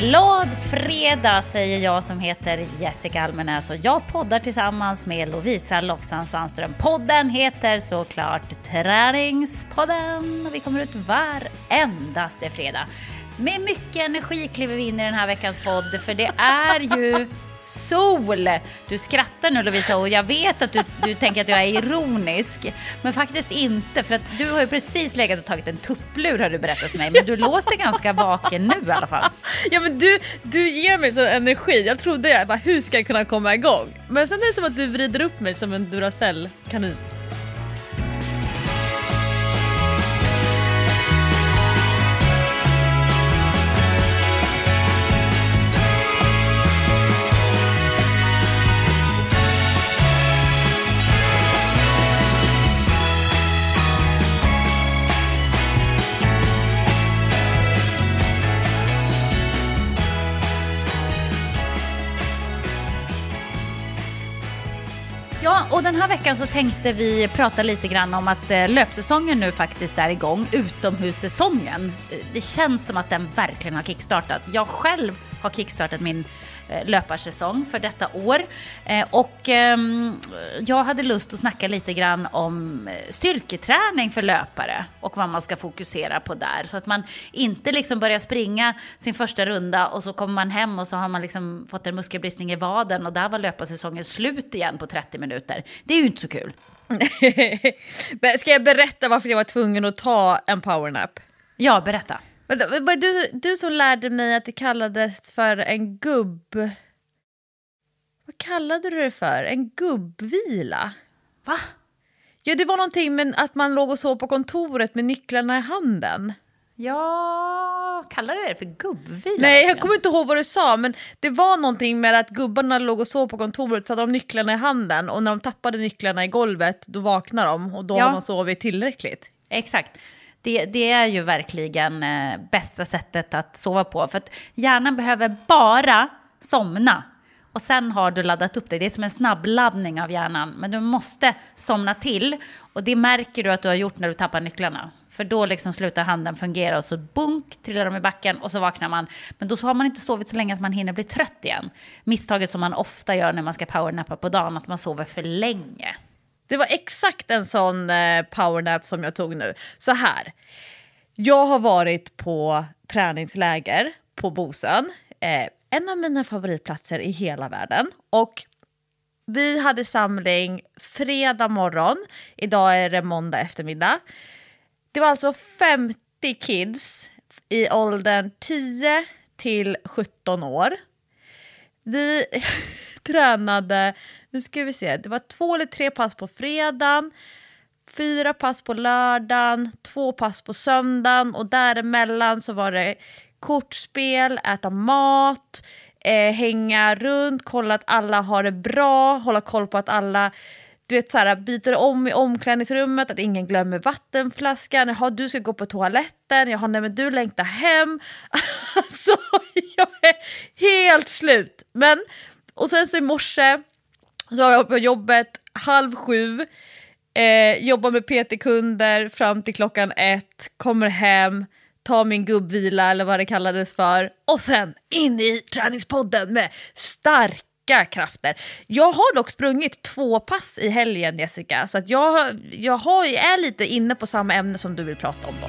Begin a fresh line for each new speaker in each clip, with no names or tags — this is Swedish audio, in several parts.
Glad fredag säger jag som heter Jessica Almenäs och jag poddar tillsammans med Lovisa Lofsan Sandström. Podden heter såklart Träningspodden. och Vi kommer ut varendaste fredag. Med mycket energi kliver vi in i den här veckans podd för det är ju sol! Du skrattar nu Lovisa och jag vet att du, du tänker att jag är ironisk. Men faktiskt inte för att du har ju precis legat och tagit en tupplur har du berättat för mig. Men du låter ganska vaken nu i alla fall.
Ja men du, du ger mig sån energi. Jag trodde jag bara hur ska jag kunna komma igång? Men sen är det som att du vrider upp mig som en Duracell-kanin.
Och den här veckan så tänkte vi prata lite grann om att eh, löpsäsongen nu faktiskt är igång, utomhussäsongen. Eh, det känns som att den verkligen har kickstartat. Jag själv har kickstartat min löparsäsong för detta år. Eh, Och ehm, jag hade lust att snacka lite grann om eh, styrketräning för löpare och vad man ska fokusera på där. Så att man inte liksom börjar springa sin första runda och så kommer man hem och så har man liksom fått en muskelbristning i vaden och där var löparsäsongen slut igen på 30 minuter. Det är ju inte så kul.
Ska jag berätta varför jag var tvungen att ta en powernap?
Ja, berätta.
Vänta, Var det du, du som lärde mig att det kallades för en gubb... Vad kallade du det för? En gubbvila?
Va?
Ja, det var någonting med att man låg och sov på kontoret med nycklarna i handen.
Ja, kallar det för gubbvila?
Nej, jag kommer inte ihåg vad du sa, men det var någonting med att gubbarna låg och sov på kontoret så hade de nycklarna i handen och när de tappade nycklarna i golvet då vaknade de och då
Ja.
har de sovit tillräckligt.
Exakt. Det, det är ju verkligen eh, bästa sättet att sova på. För att hjärnan behöver bara somna. Och sen har du laddat upp det. Det är som en snabbladdning av hjärnan. Men du måste somna till. Och det märker du att du har gjort när du tappar nycklarna. För då liksom slutar handen fungera och så bunk trillar de i backen och så vaknar man. Men då så har man inte sovit så länge att man hinner bli trött igen. Misstaget som man ofta gör när man ska powernappa på dagen, att man sover för länge.
Det var exakt en sån eh, powernap som jag tog nu. Så här. Jag har varit på träningsläger på Bosön. Eh, en av mina favoritplatser i hela världen. Och vi hade samling fredag morgon. Idag är det måndag eftermiddag. Det var alltså 50 kids i åldern 10 till 17 år. Vi tränade, nu ska vi se, det var två eller tre pass på fredagen, fyra pass på lördagen, två pass på söndagen och däremellan så var det kortspel, äta mat, eh, hänga runt, kolla att alla har det bra, hålla koll på att alla du vet, så här, byter om i omklädningsrummet, att ingen glömmer vattenflaskan. Jaha, du ska gå på toaletten. Jaha, nej men du längtar hem. Alltså, jag är helt slut. Men, och sen så i morse så var jag på jobbet halv sju. Eh, jobbar med PT-kunder fram till klockan ett. Kommer hem, tar min gubbvila eller vad det kallades för. Och sen in i träningspodden med starka krafter. Jag har dock sprungit två pass i helgen Jessica, så att jag, jag har, är lite inne på samma ämne som du vill prata om då.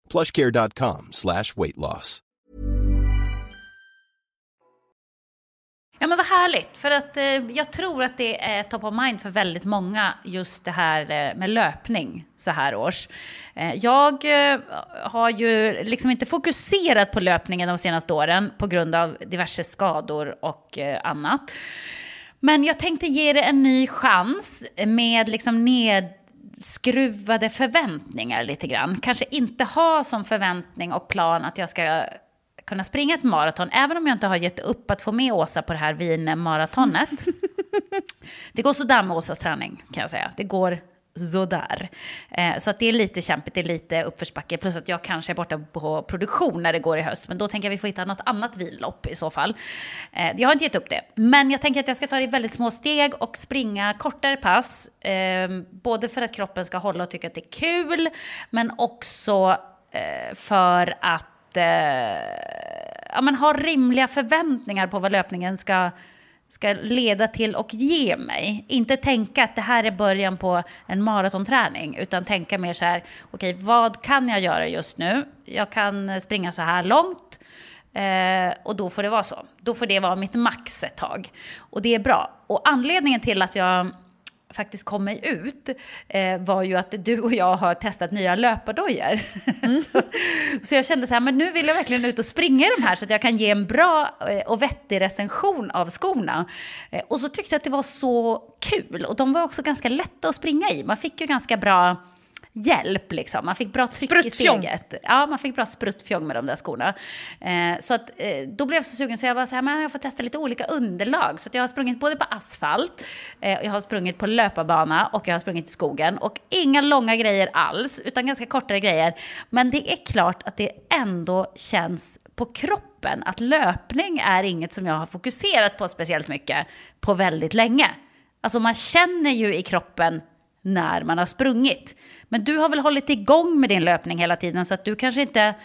Plushcare.com slash weight loss.
Ja men vad härligt, för att eh, jag tror att det är top of mind för väldigt många just det här eh, med löpning så här års. Eh, jag eh, har ju liksom inte fokuserat på löpningen de senaste åren på grund av diverse skador och eh, annat. Men jag tänkte ge det en ny chans med liksom ned nedskruvade förväntningar lite grann. Kanske inte ha som förväntning och plan att jag ska kunna springa ett maraton, även om jag inte har gett upp att få med Åsa på det här Wien-maratonet. det går sådär med Åsas träning, kan jag säga. Det går sådär. Eh, så att det är lite kämpigt, det är lite uppförsbacke. Plus att jag kanske är borta på produktion när det går i höst. Men då tänker jag att vi får hitta något annat vinlopp i så fall. Eh, jag har inte gett upp det. Men jag tänker att jag ska ta det i väldigt små steg och springa kortare pass. Eh, både för att kroppen ska hålla och tycka att det är kul. Men också eh, för att eh, ja, men ha rimliga förväntningar på vad löpningen ska, ska leda till och ge mig. Inte tänka att det här är början på en maratonträning, utan tänka mer så här, okej, okay, vad kan jag göra just nu? Jag kan springa så här långt. Eh, och då får det vara så. Då får det vara mitt max ett tag. Och det är bra. Och anledningen till att jag faktiskt kom mig ut eh, var ju att du och jag har testat nya löpardojor. Mm. så, så, jag kände så här, men nu vill jag verkligen ut och springa i de här så att jag kan ge en bra eh, och vettig recension av skorna. Eh, och så tyckte jag att det var så kul och de var också ganska lätta att springa i. Man fick ju ganska bra hjälp. Liksom. Man fick bra tryck i steget. Ja, man fick bra spruttfjong med de där skorna. Eh, så att, eh, då blev jag så sugen så jag var så här, men jag får testa lite olika underlag. Så jag har sprungit både på asfalt, eh, jag har sprungit på löparbana och jag har sprungit i skogen. Och inga långa grejer alls, utan ganska kortare grejer. Men det är klart att det ändå känns på kroppen att löpning är inget som jag har fokuserat på speciellt mycket på väldigt länge. Alltså man känner ju i kroppen när man har sprungit. Men du har väl hållit igång med din löpning hela tiden så att du kanske inte,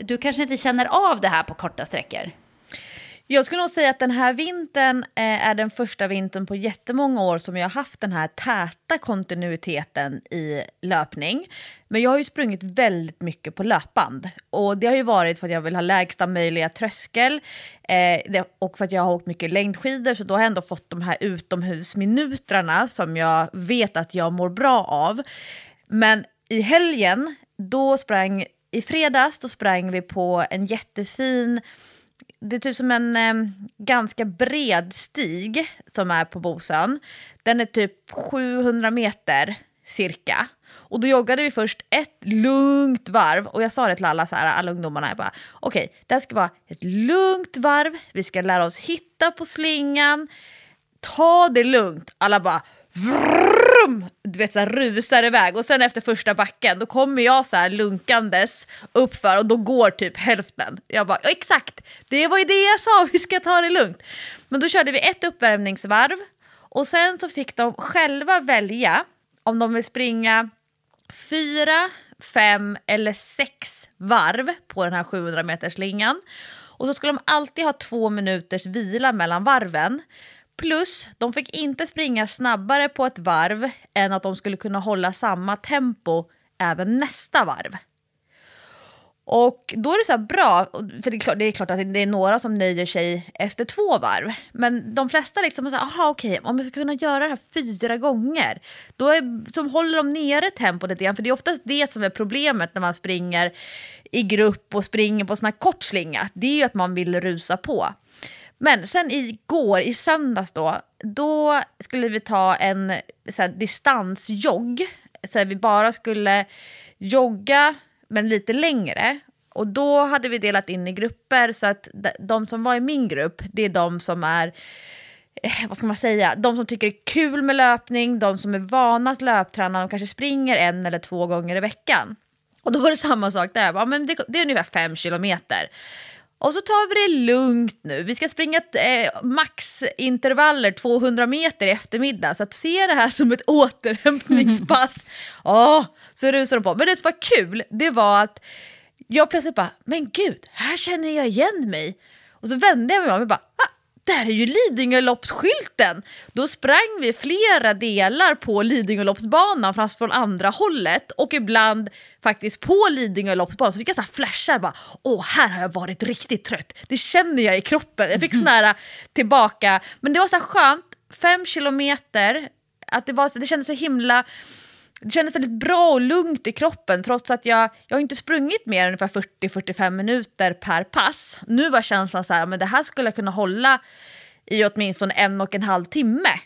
du kanske inte känner av det här på korta sträckor?
Jag skulle nog säga att den här vintern eh, är den första vintern på jättemånga år som jag har haft den här täta kontinuiteten i löpning. Men jag har ju sprungit väldigt mycket på löpband. Och det har ju varit för att jag vill ha lägsta möjliga tröskel eh, och för att jag har åkt mycket längdskidor så då har jag ändå fått de här utomhusminutrarna som jag vet att jag mår bra av. Men i helgen, då sprang, i fredags, då sprang vi på en jättefin det är typ som en eh, ganska bred stig som är på Bosön. Den är typ 700 meter cirka. Och då joggade vi först ett lugnt varv och jag sa det till alla, så här, alla ungdomarna. Jag bara, okej, okay, det här ska vara ett lugnt varv. Vi ska lära oss hitta på slingan. Ta det lugnt. Alla bara brum, du vet så här, rusar iväg och sen efter första backen då kommer jag så här lunkandes uppför och då går typ hälften. Jag bara exakt, det var ju det jag sa, vi ska ta det lugnt. Men då körde vi ett uppvärmningsvarv och sen så fick de själva välja om de vill springa fyra, fem eller sex varv på den här 700 meters slingan. Och så skulle de alltid ha två minuters vila mellan varven. Plus, de fick inte springa snabbare på ett varv än att de skulle kunna hålla samma tempo även nästa varv. Och då är det så bra, för det är, klart, det är klart att det är några som nöjer sig efter två varv. Men de flesta liksom säger, aha okej, om jag ska kunna göra det här fyra gånger, då är, som håller de nere tempot lite grann. För det är oftast det som är problemet när man springer i grupp och springer på sån här kort slinga. Det är ju att man vill rusa på. Men sen igår, i söndags då, då skulle vi ta en så här, distansjogg. Så här, vi bara skulle jogga, men lite längre. Och då hade vi delat in i grupper så att de som var i min grupp, det är de som är eh, vad ska man säga, de som tycker det är kul med löpning, de som är vana att löpträna, de kanske springer en eller två gånger i veckan. Och då var det samma sak där, ja, men det, det är ungefär fem kilometer. Och så tar vi det lugnt nu. Vi ska springa eh, maxintervaller 200 meter i eftermiddag. Så att se det här som ett återhämtningspass. oh, så rusar de på. Men det som var kul, det var att jag plötsligt bara, men gud, här känner jag igen mig. Och så vände jag mig om och bara, ah, där är ju Lidingöloppsskylten! Då sprang vi flera delar på Lidingöloppsbanan fast från andra hållet och ibland faktiskt på Lidingöloppsbanan så fick jag så här flashar bara åh här har jag varit riktigt trött, det känner jag i kroppen. Jag fick sån här äh, tillbaka, men det var så här skönt, fem kilometer, att det, var, det kändes så himla det kändes väldigt bra och lugnt i kroppen trots att jag, jag har inte sprungit mer än ungefär 40-45 minuter per pass. Nu var känslan så här, men det här skulle jag kunna hålla i åtminstone en och en halv timme.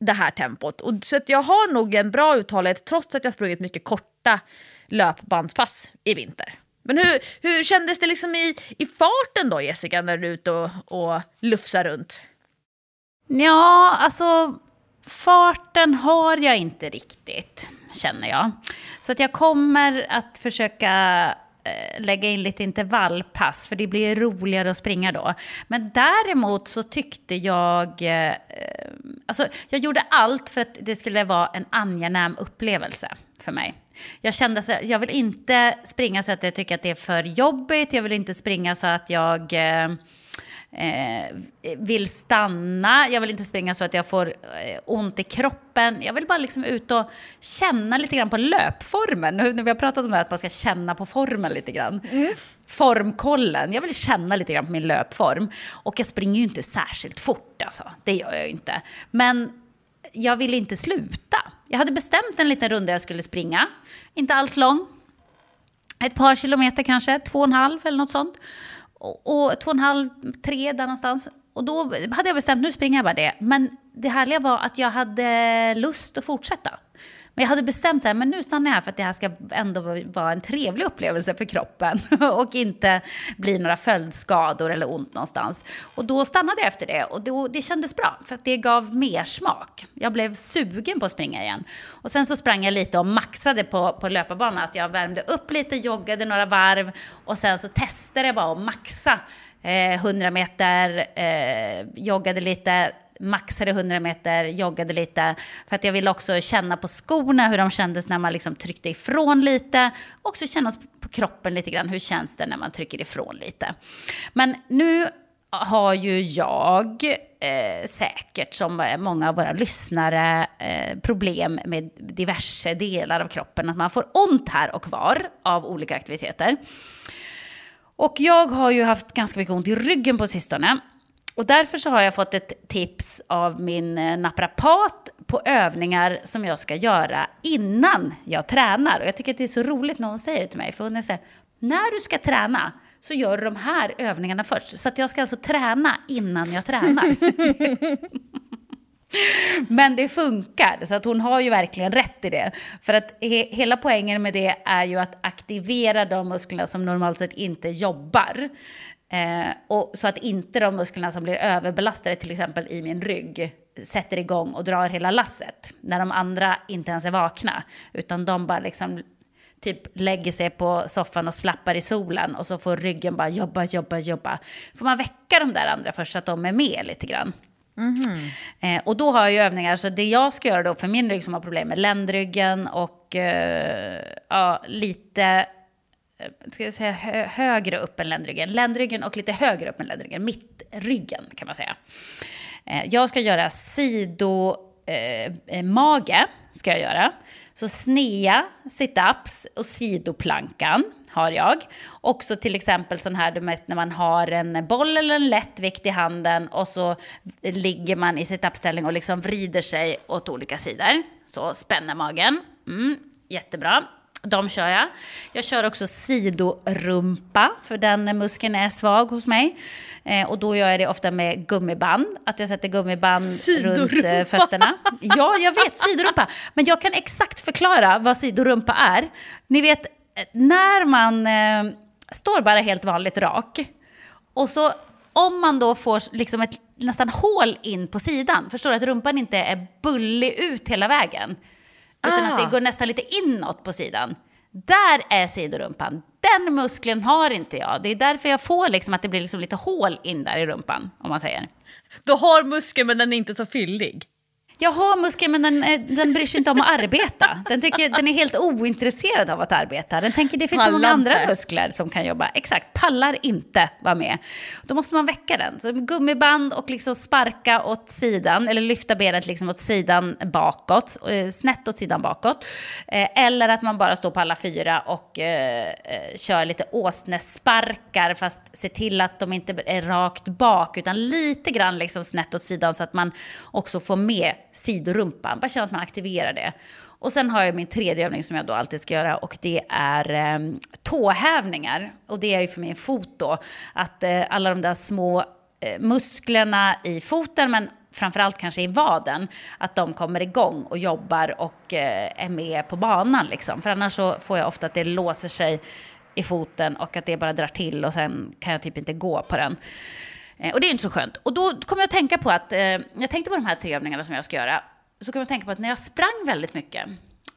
Det här tempot. Och, så att jag har nog en bra uthållighet trots att jag sprungit mycket korta löpbandspass i vinter. Men hur, hur kändes det liksom i, i farten då Jessica när du är ute och, och lufsar runt?
Ja, alltså farten har jag inte riktigt känner jag. Så att jag kommer att försöka eh, lägga in lite intervallpass, för det blir roligare att springa då. Men däremot så tyckte jag... Eh, alltså, jag gjorde allt för att det skulle vara en angenäm upplevelse för mig. Jag kände att jag vill inte springa så att jag tycker att det är för jobbigt. Jag vill inte springa så att jag... Eh, eh, vill stanna, jag vill inte springa så att jag får eh, ont i kroppen. Jag vill bara liksom ut och känna lite grann på löpformen. Nu när vi har pratat om det här, att man ska känna på formen lite grann. Mm. Formkollen, jag vill känna lite grann på min löpform. Och jag springer ju inte särskilt fort alltså, det gör jag ju inte. Men jag vill inte sluta. Jag hade bestämt en liten runda jag skulle springa, inte alls lång. Ett par kilometer kanske, två och en halv eller något sånt och, två och en halv, tre där någonstans. Och då hade jag bestämt, nu springer jag bara det. Men det härliga var att jag hade lust att fortsätta. Men jag hade bestämt så här, men nu stannar jag här för att det här ska ändå vara en trevlig upplevelse för kroppen och inte bli några följdskador eller ont någonstans. Och då stannade jag efter det och då, det kändes bra för att det gav mer smak. Jag blev sugen på att springa igen. Och sen så sprang jag lite och maxade på, på löparbanan, att jag värmde upp lite, joggade några varv och sen så testade jag bara att maxa eh, 100 meter, eh, joggade lite, maxade 100 meter, joggade lite. För att jag ville också känna på skorna hur de kändes när man liksom tryckte ifrån lite. Också känna på kroppen lite grann, hur känns det när man trycker ifrån lite. Men nu har ju jag eh, säkert, som många av våra lyssnare, eh, problem med diverse delar av kroppen. Att man får ont här och var av olika aktiviteter. Och jag har ju haft ganska mycket ont i ryggen på sistone. Och därför så har jag fått ett tips av min eh, naprapat på övningar som jag ska göra innan jag tränar. Och jag tycker att det är så roligt när hon säger det till mig. För hon säger, när du ska träna så gör du de här övningarna först. Så att jag ska alltså träna innan jag tränar. Men det funkar, så att hon har ju verkligen rätt i det. För att he hela poängen med det är ju att aktivera de musklerna som normalt sett inte jobbar. Eh, och så att inte de musklerna som blir överbelastade, till exempel i min rygg, sätter igång och drar hela lasset. När de andra inte ens är vakna. Utan de bara liksom typ lägger sig på soffan och slappar i solen och så får ryggen bara jobba, jobba, jobba. Får man väcka de där andra först så att de är med lite grann. Mm -hmm. eh, och då har jag ju övningar, så det jag ska göra då för min rygg som har problem med ländryggen och eh, ja, lite ska jag säga, hö högre upp än ländryggen. Ländryggen och lite högre upp än ländryggen. Mittryggen kan man säga. Eh, jag ska göra sidomage, eh, eh ska jag göra. Så snea situps och sidoplankan har jag. Också till exempel sån här, du vet, när man har en boll eller en lättvikt i handen och så ligger man i situpställning och liksom vrider sig åt olika sidor. Så spänner magen. Mm, jättebra. De kör jag. Jag kör också sidorumpa, för den muskeln är svag hos mig. Eh, och då gör jag det ofta med gummiband, att jag sätter gummiband sidorumpa. runt eh, fötterna. Ja, jag vet, sidorumpa. Men jag kan exakt förklara vad sidorumpa är. Ni vet, när man eh, står bara helt vanligt rak, och så om man då får liksom ett nästan hål in på sidan, förstår du att rumpan inte är bullig ut hela vägen, utan ah. att det ah. går nästan lite inåt på sidan. Där är sidorumpan. Den muskeln har inte jag. Det är därför jag får liksom att det blir liksom lite hål in där i rumpan, om man säger.
Du har muskeln men den är inte så fyllig?
Jag har muskler men den, eh, den bryr sig inte om att arbeta. Den, tycker, den är helt ointresserad av att arbeta. Den tänker det finns så många andra muskler som kan jobba. Exakt, pallar inte vara med. Då måste man väcka den. Så gummiband och liksom sparka åt sidan, eller lyfta benet liksom åt sidan bakåt, eh, snett åt sidan bakåt. Eh, eller att man bara står på alla fyra och eh, kör lite åsnesparkar fast se till att de inte är rakt bak utan lite grann liksom snett åt sidan så att man också får med sidorumpan. Bara känna att man aktiverar det. Och sen har jag min tredje övning som jag då alltid ska göra och det är eh, tåhävningar. Och det är ju för min fot då, att eh, alla de där små eh, musklerna i foten men framförallt kanske i vaden, att de kommer igång och jobbar och eh, är med på banan. Liksom. För annars så får jag ofta att det låser sig i foten och att det bara drar till och sen kan jag typ inte gå på den. Eh, och det är inte så skönt. Och då kom jag att tänka på att, eh, jag tänkte på de här tre övningarna som jag ska göra, så kom jag att tänka på att när jag sprang väldigt mycket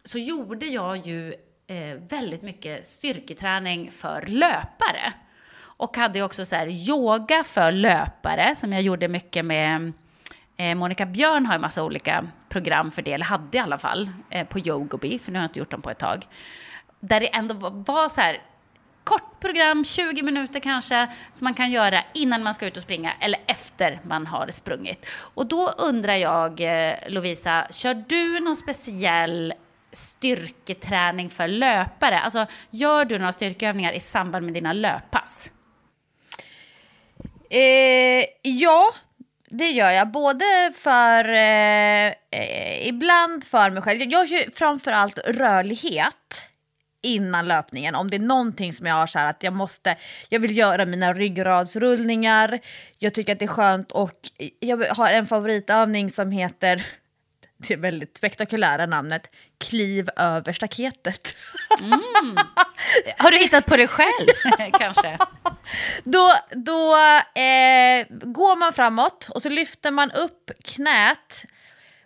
så gjorde jag ju eh, väldigt mycket styrketräning för löpare. Och hade också så här yoga för löpare som jag gjorde mycket med Eh, Monica Björn har ju massa olika program för det, eller hade i alla fall, eh, på Yogobi, för nu har jag inte gjort dem på ett tag. Där det ändå var så här kort program, 20 minuter kanske, som man kan göra innan man ska ut och springa eller efter man har sprungit. Och då undrar jag, eh, Lovisa, kör du någon speciell styrketräning för löpare? Alltså, gör du några styrkeövningar i samband med dina löppass?
Eh, ja, det gör jag. Både för, eh, eh, ibland för mig själv. Jag gör framförallt rörlighet innan löpningen. Om det är någonting som jag har så här att jag måste, jag vill göra mina ryggradsrullningar. Jag tycker att det är skönt och jag har en favoritövning som heter det väldigt spektakulära namnet Kliv över staketet.
Mm. Har du hittat på det själv kanske?
Då, då eh, går man framåt och så lyfter man upp knät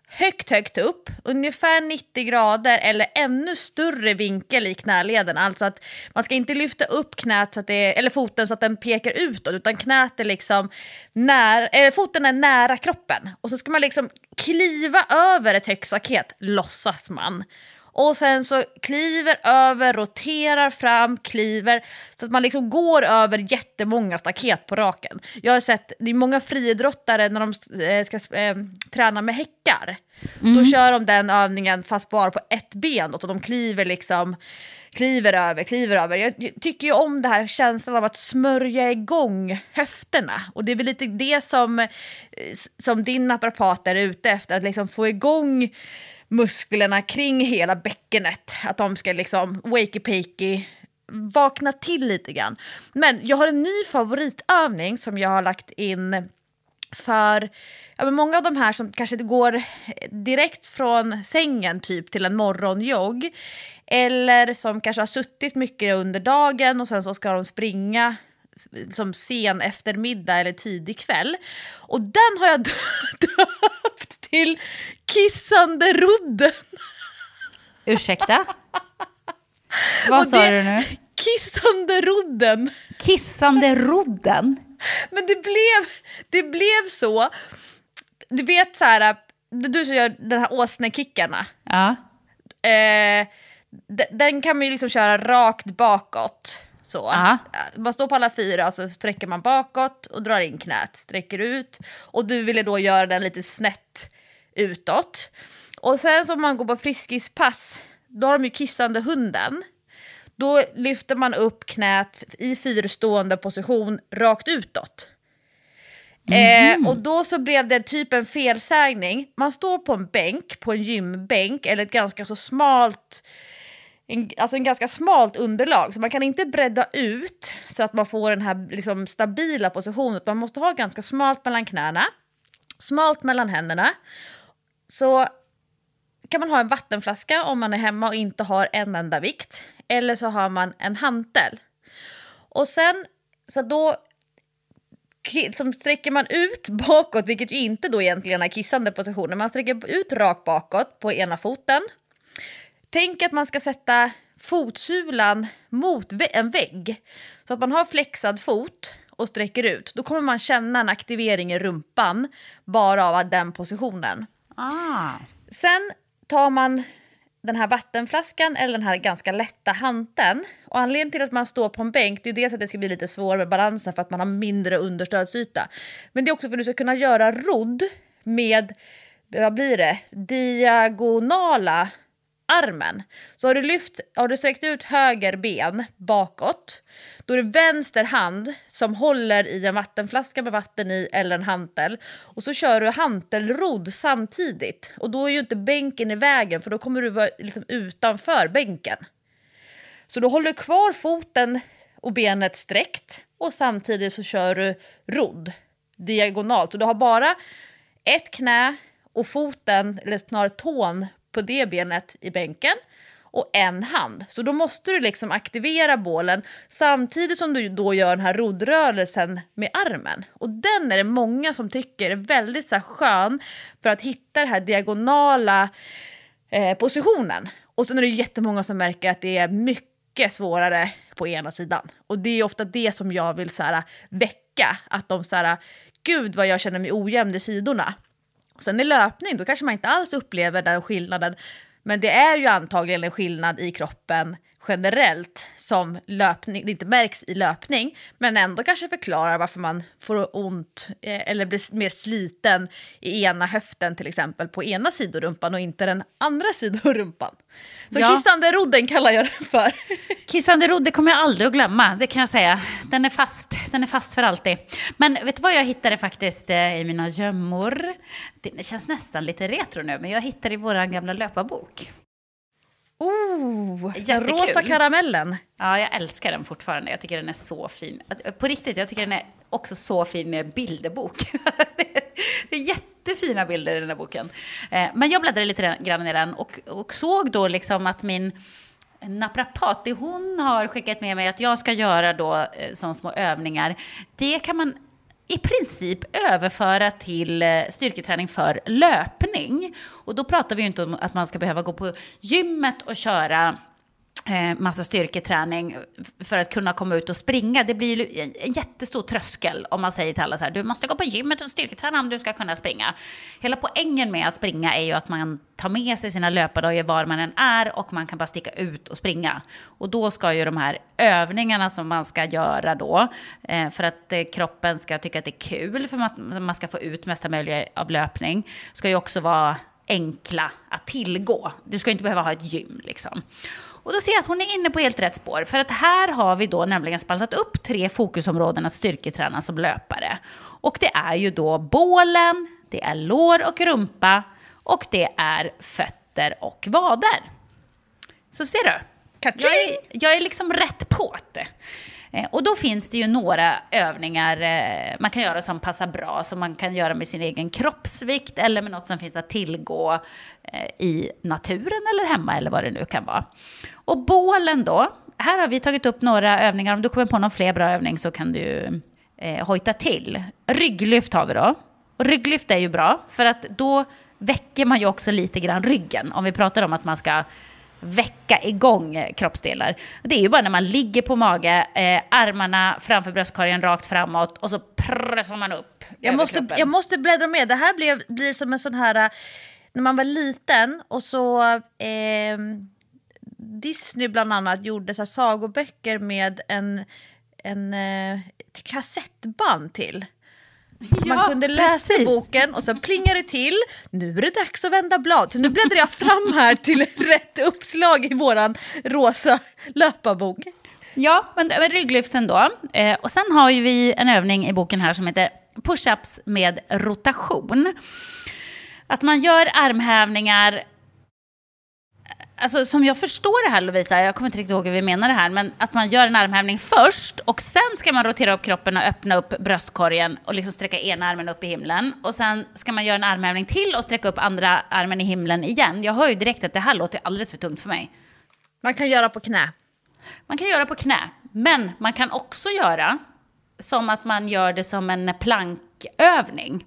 högt, högt upp, ungefär 90 grader eller ännu större vinkel i knäleden. Alltså att man ska inte lyfta upp knät så att det, eller foten så att den pekar utåt, utan knät är liksom när, eller foten är nära kroppen. Och så ska man liksom kliva över ett högt staket, låtsas man. Och sen så kliver över, roterar fram, kliver. Så att man liksom går över jättemånga staket på raken. Jag har sett, det är många friidrottare när de eh, ska äh, träna med häckar. Mm. Då kör de den övningen fast bara på ett ben. Så de kliver liksom kliver över, kliver över. Jag tycker ju om det här känslan av att smörja igång höfterna. Och det är väl lite det som, eh, som din naprapat är ute efter, att liksom få igång musklerna kring hela bäckenet. Att de ska liksom wakey-pakey vakna till lite grann. Men jag har en ny favoritövning som jag har lagt in för ja, men många av de här som kanske går direkt från sängen typ till en morgonjogg eller som kanske har suttit mycket under dagen och sen så ska de springa som sen eftermiddag eller tidig kväll. Och den har jag döpt till Kissande rodden.
Ursäkta? Vad sa du nu?
Kissande rodden.
Kissande rodden?
Men det blev, det blev så. Du vet så här, du som gör de här åsnekickarna.
Ja.
Eh, den kan man ju liksom köra rakt bakåt. Så. Aha. Man står på alla fyra och så sträcker man bakåt och drar in knät, sträcker ut. Och du ville då göra den lite snett utåt. Och sen så om man går på friskispass, då har de ju kissande hunden. Då lyfter man upp knät i fyrstående position rakt utåt. Mm. Eh, och då så blev det typ en felsägning. Man står på en bänk, på en gymbänk eller ett ganska så smalt en, alltså en ganska smalt underlag, så man kan inte bredda ut så att man får den här liksom, stabila positionen. Man måste ha ganska smalt mellan knäna, smalt mellan händerna. Så kan man ha en vattenflaska om man är hemma och inte har en enda vikt. Eller så har man en hantel. Och sen, så då som sträcker man ut bakåt, vilket ju inte då egentligen är kissande positioner. Man sträcker ut rakt bakåt på ena foten Tänk att man ska sätta fotsulan mot en vägg. Så att man har flexad fot och sträcker ut. Då kommer man känna en aktivering i rumpan bara av den positionen.
Ah.
Sen tar man den här vattenflaskan eller den här ganska lätta hanteln. Och anledningen till att man står på en bänk det är dels att det ska bli lite svårare med balansen för att man har mindre understödsyta. Men det är också för att du ska kunna göra rodd med, vad blir det, diagonala armen. Så har du, lyft, har du sträckt ut höger ben bakåt, då är det vänster hand som håller i en vattenflaska med vatten i eller en hantel. Och så kör du hantelrodd samtidigt. Och då är ju inte bänken i vägen för då kommer du vara liksom utanför bänken. Så då håller du kvar foten och benet sträckt och samtidigt så kör du rodd diagonalt. Så du har bara ett knä och foten, eller snarare tån, på det benet i bänken och en hand. Så då måste du liksom aktivera bålen samtidigt som du då gör den här roddrörelsen med armen. Och den är det många som tycker är väldigt så här, skön för att hitta den här diagonala eh, positionen. Och sen är det jättemånga som märker att det är mycket svårare på ena sidan. Och det är ofta det som jag vill så här, väcka, att de så här, gud vad jag känner mig ojämn i sidorna. Sen i löpning, då kanske man inte alls upplever den skillnaden. Men det är ju antagligen en skillnad i kroppen generellt som löpning, det inte märks i löpning, men ändå kanske förklarar varför man får ont eh, eller blir mer sliten i ena höften till exempel på ena sidorumpan och inte den andra sidorumpan. Så
Ja.
kissande rodden kallar jag den för.
Kissande rodd, det kommer jag aldrig att glömma, det kan jag säga. Den är fast, den är fast för alltid. Men vet du vad jag hittade faktiskt eh, i mina gömmor? Det känns nästan lite retro nu, men jag hittade i vår gamla löparbok.
Oh, den rosa karamellen.
Ja, jag älskar den fortfarande. Jag tycker den är så fin. Att- På riktigt, jag tycker den är också så fin med bilderbok. Det är jättefina bilder i den här boken. Eh, Men jag bläddrade lite grann i den och, och såg då liksom att min naprapat, det hon har skickat med mig att jag ska göra då eh, som små övningar, det kan man i princip överföra till eh, styrketräning för löpning. Och då pratar vi ju inte om att man ska behöva gå på gymmet och köra Eh, massa styrketräning för att kunna komma ut och springa. Det blir en, jättestor tröskel om man säger till alla så här, du måste gå på gymmet och styrketräna om du ska kunna springa. Hela poängen med att springa är ju att man tar med sig sina löpardojor var man än är och man kan bara sticka ut och springa. Och då ska ju de här övningarna som man ska göra då, eh, för att eh, kroppen ska tycka att det är kul, för att man ska få ut mesta möjliga av löpning, ska ju också vara enkla att tillgå. Du ska inte behöva ha ett gym liksom. Och då ser jag att hon är inne på helt rätt spår. För att här har vi då nämligen spaltat upp tre fokusområden att styrketräna som löpare. Och det är ju då bålen, det är lår och rumpa och det är fötter och vader. Så ser du? Jag är, jag är liksom rätt på det. Eh, och då finns det ju några övningar eh, man kan göra som passar bra, som man kan göra med sin egen kroppsvikt eller med något som finns att tillgå eh, i naturen eller hemma eller vad det nu kan vara. Och bålen då, här har vi tagit upp några övningar. Om du kommer på någon fler bra övning så kan du eh, hojta till. Rygglyft har vi då. Och rygglyft är ju bra, för att då väcker man ju också lite grann ryggen. Om vi pratar om att man ska väcka igång eh, kroppsdelar. Det är ju bara när man ligger på mage, eh, armarna framför bröstkorgen rakt framåt och så pressar man upp
Jag måste,
kroppen.
jag måste bläddra med. Det här blev, blir som en sån här... äh, När man var liten och så... Eh, Disney bland annat gjorde så sagoböcker med en, en eh, ett kassettband till. Så man
Ja,
kunde läsa
precis.
boken och sen plingade det till. Nu är det dags att vända blad. Så nu bläddrar jag fram här till rätt uppslag i våran rosa löparbok.
Ja, men, men rygglyften då. Eh, och sen har ju vi en övning i boken här som heter push-ups med rotation. Att man gör armhävningar Alltså som jag förstår det här Lovisa, jag kommer inte riktigt ihåg hur vi menar det här, men att man gör en armhävning först och sen ska man rotera upp kroppen och öppna upp bröstkorgen och liksom sträcka ena armen upp i himlen. Och sen ska man göra en armhävning till och sträcka upp andra armen i himlen igen. Jag hör ju direkt att det här låter alldeles för tungt för mig.
Man kan göra på knä.
Man kan göra på knä, men man kan också göra som att man gör det som en plankövning.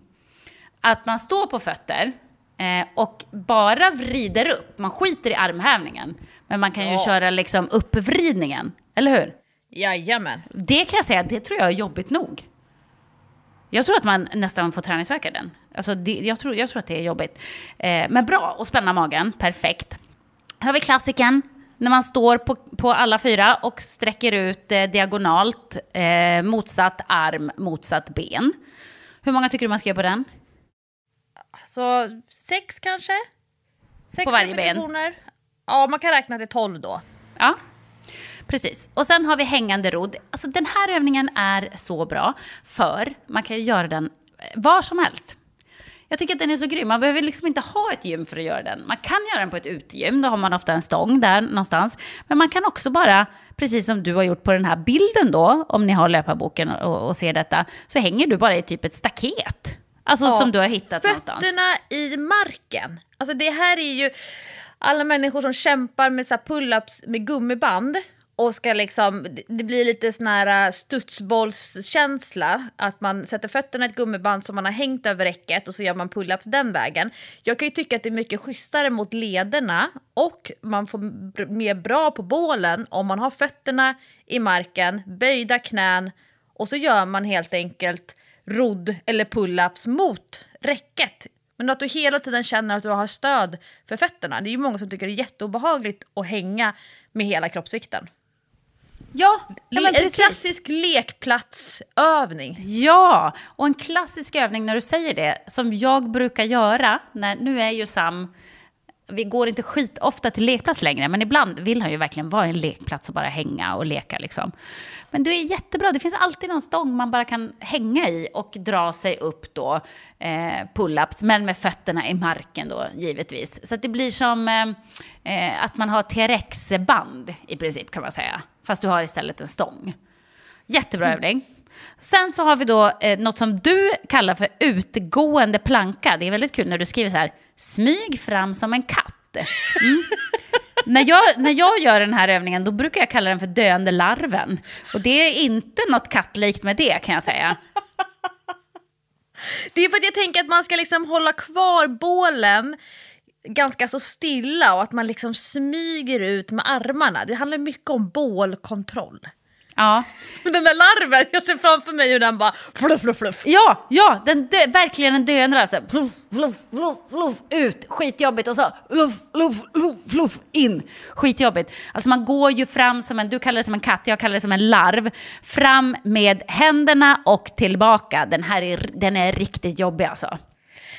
Att man står på fötter eh, och bara vrider upp. Man skiter i armhävningen, men man kan ju köra liksom uppvridningen. Eller hur?
Jajamän.
Det kan jag säga, det tror jag är jobbigt nog. Jag tror att man nästan får träningsvärk av den. Alltså det, jag, tror, jag tror att det är jobbigt. Eh, men bra, och spänna magen, perfekt. Här har vi klassiken, när man står på, på alla fyra och sträcker ut eh, diagonalt, eh, motsatt arm, motsatt ben. Hur många tycker du man ska göra på den?
Så sex kanske? Sex
På varje ben?
Ja, man kan räkna till tolv då.
Ja, precis. Och sen har vi hängande rodd. Alltså den här övningen är så bra, för man kan ju göra den eh, var som helst. Jag tycker att den är så grym. Man behöver liksom inte ha ett gym för att göra den. Man kan göra den på ett utegym, då har man ofta en stång där någonstans. Men man kan också bara, precis som du har gjort på den här bilden då, om ni har löparboken och, och ser detta, så hänger du bara i typ ett staket. Alltså
Ja.
som du har hittat någonstans.
Fötterna i marken. Alltså det här är ju alla människor som kämpar med så pull-ups med gummiband och ska liksom, det blir lite sån här äh, studsbollskänsla, att man sätter fötterna i ett gummiband som man har hängt över räcket och så gör man pull-ups den vägen. Jag kan ju tycka att det är mycket schysstare mot lederna och man får mer bra på bålen om man har fötterna i marken, böjda knän och så gör man helt enkelt rodd eller pull-ups mot räcket. Men att du hela tiden känner att du har stöd för fötterna. Det är ju många som tycker det är jätteobehagligt att hänga med hela kroppsvikten.
Ja, ja
en klassisk lekplatsövning.
Ja, och en klassisk övning när du säger det, som jag brukar göra, när, nu är ju Sam, vi går inte skitofta till lekplats längre, men ibland vill han ju verkligen vara i en lekplats och bara hänga och leka liksom. Men det är jättebra, det finns alltid någon stång man bara kan hänga i och dra sig upp då, eh, pull-ups, men med fötterna i marken då givetvis. Så det blir som eh, att man har TRX-band i princip kan man säga, fast du har istället en stång. Jättebra övning. Sen så har vi då eh, något som du kallar för utgående planka. Det är väldigt kul när du skriver så här, smyg fram som en katt. Mm. när, jag, när jag gör den här övningen då brukar jag kalla den för döende larven. Och det är inte något kattlikt med det kan jag säga.
Det är för att jag tänker att man ska liksom hålla kvar bålen ganska så stilla och att man liksom smyger ut med armarna. Det handlar mycket om bålkontroll.
Ja,
Men den där larven, jag ser framför mig hur den bara fluff, fluff, fluff.
ja, ja den dö, verkligen en döende larv. Så här, Fluff, fluff, fluff, fluff, ut, skitjobbigt. Och så fluff, fluff, fluff, fluff, in, skitjobbigt. Alltså man går ju fram som en, du kallar det som en katt, jag kallar det som en larv. Fram med händerna och tillbaka. Den här är, den är riktigt jobbig alltså.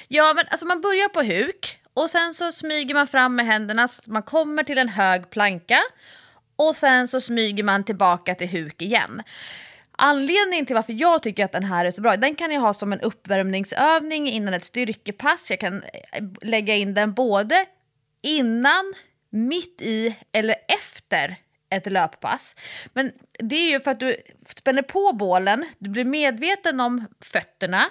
Ja, men alltså man börjar på huk och sen så smyger man fram med händerna så att man kommer till en hög planka och sen så smyger man tillbaka till huk igen. Anledningen till varför jag tycker att den här är så bra, den kan jag ha som en uppvärmningsövning innan ett styrkepass. Jag kan eh, lägga in den både innan, mitt i eller efter ett löppass. Men det är ju för att du spänner på bålen, du blir medveten om fötterna,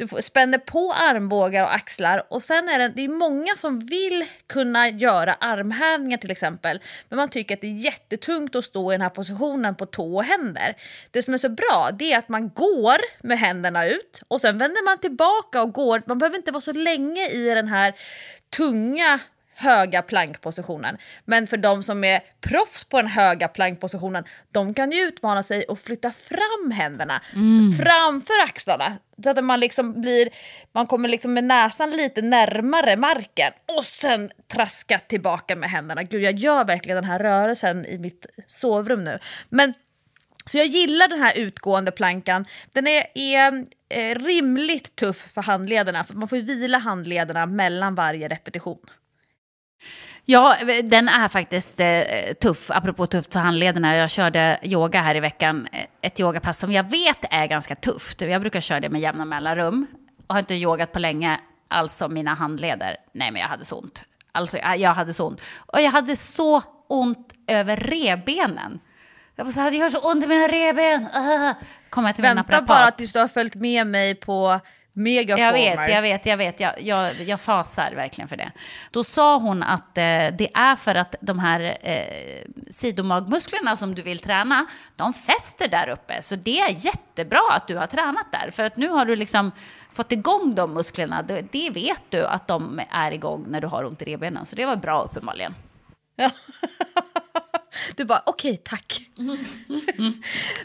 du spänner på armbågar och axlar och sen är det, det är många som vill kunna göra armhävningar till exempel men man tycker att det är jättetungt att stå i den här positionen på tå och händer. Det som är så bra det är att man går med händerna ut och sen vänder man tillbaka och går. Man behöver inte vara så länge i den här tunga höga plankpositionen. Men för de som är proffs på den höga plankpositionen, de kan ju utmana sig och flytta fram händerna s- framför axlarna. Så att man liksom blir, man kommer liksom med näsan lite närmare marken och sen traska tillbaka med händerna. Gud, jag gör verkligen den här rörelsen i mitt sovrum nu. Men så jag gillar den här utgående plankan. Den är, är eh, rimligt tuff för handlederna, för man får vila handlederna mellan varje repetition.
Ja, den är faktiskt eh, tuff, apropå tufft för handlederna. Jag körde yoga här i veckan, eh, ett yogapass som jag vet är ganska tufft. Jag brukar köra det med jämna mellanrum. Och har inte yogat på länge, alltså mina handleder. Nej, men jag hade så ont. Alltså, jag hade så ont. Och jag hade så ont över revbenen. Jag bara så här, det gör så ont i mina revben. Uh. Kom jag till min
Vänta
naprapat.
bara tills du har följt med mig på Megaformer.
Jag vet, jag vet, jag vet. Jag, jag, jag fasar verkligen för det. Då sa hon att eh, det är för att de här eh, sidomagmusklerna som du vill träna, de fäster där uppe. Så det är jättebra att du har tränat där. För att nu har du liksom fått igång de musklerna. Det, det vet du att de är igång när du har ont i revbenen. Så det var bra uppenbarligen.
Du bara, okej, tack.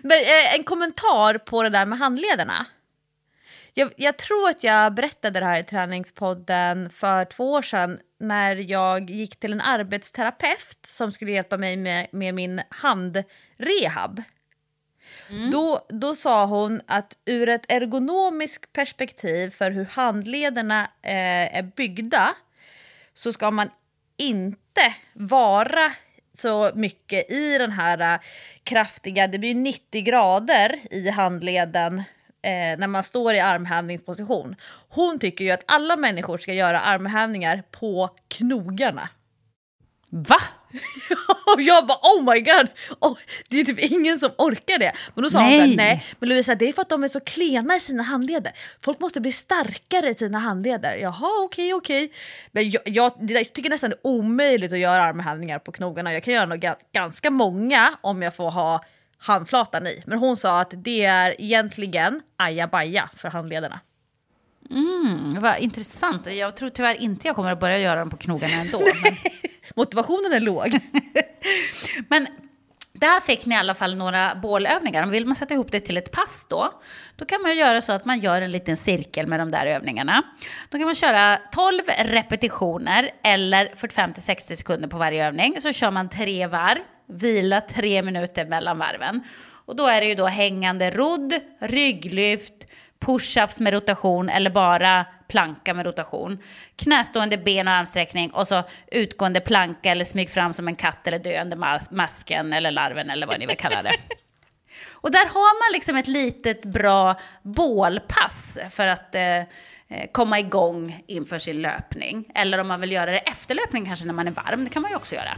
Men eh, en kommentar på det där med handlederna. Jag, jag tror att jag berättade det här i träningspodden för två år sedan när jag gick till en arbetsterapeut som skulle hjälpa mig med, med min handrehab. Mm. Då, då sa hon att ur ett ergonomiskt perspektiv för hur handlederna eh, är byggda så ska man inte vara så mycket i den här äh, kraftiga, det blir 90 grader i handleden eh, när man står i armhävningsposition. Hon tycker ju att alla människor ska göra armhävningar på knogarna.
Va?
och jag bara oh my god, oh, det är typ ingen som orkar det. Men då sa nej. hon såhär, nej men Lovisa det är för att de är så klena i sina handleder. Folk måste bli starkare i sina handleder. Jaha okej okay, okej. Okay. Men jag, jag, jag, tycker nästan det är omöjligt att göra armhävningar på knogarna. Jag kan göra nog ganska många om jag får ha handflatan i. Men hon sa att det är egentligen ajabaja för handlederna.
Mm, vad intressant. Jag tror tyvärr inte jag kommer att börja göra dem på knogarna ändå. Men...
Motivationen är låg.
men där fick ni i alla fall några bålövningar. Vill man sätta ihop det till ett pass då, då kan man göra så att man gör en liten cirkel med de där övningarna. Då kan man köra 12 repetitioner eller 45-60 sekunder på varje övning. Så kör man tre varv, vila tre minuter mellan varven. Och då är det ju då hängande rodd, rygglyft, push-ups med rotation eller bara planka med rotation. Knästående ben och armsträckning och så utgående planka eller smyg fram som en katt eller döende mas masken eller larven eller vad ni vill kalla det. Och där har man liksom ett litet bra bålpass för att eh, eh, komma igång inför sin löpning. Eller om man vill göra det efter löpning kanske när man är varm, det kan man ju också göra.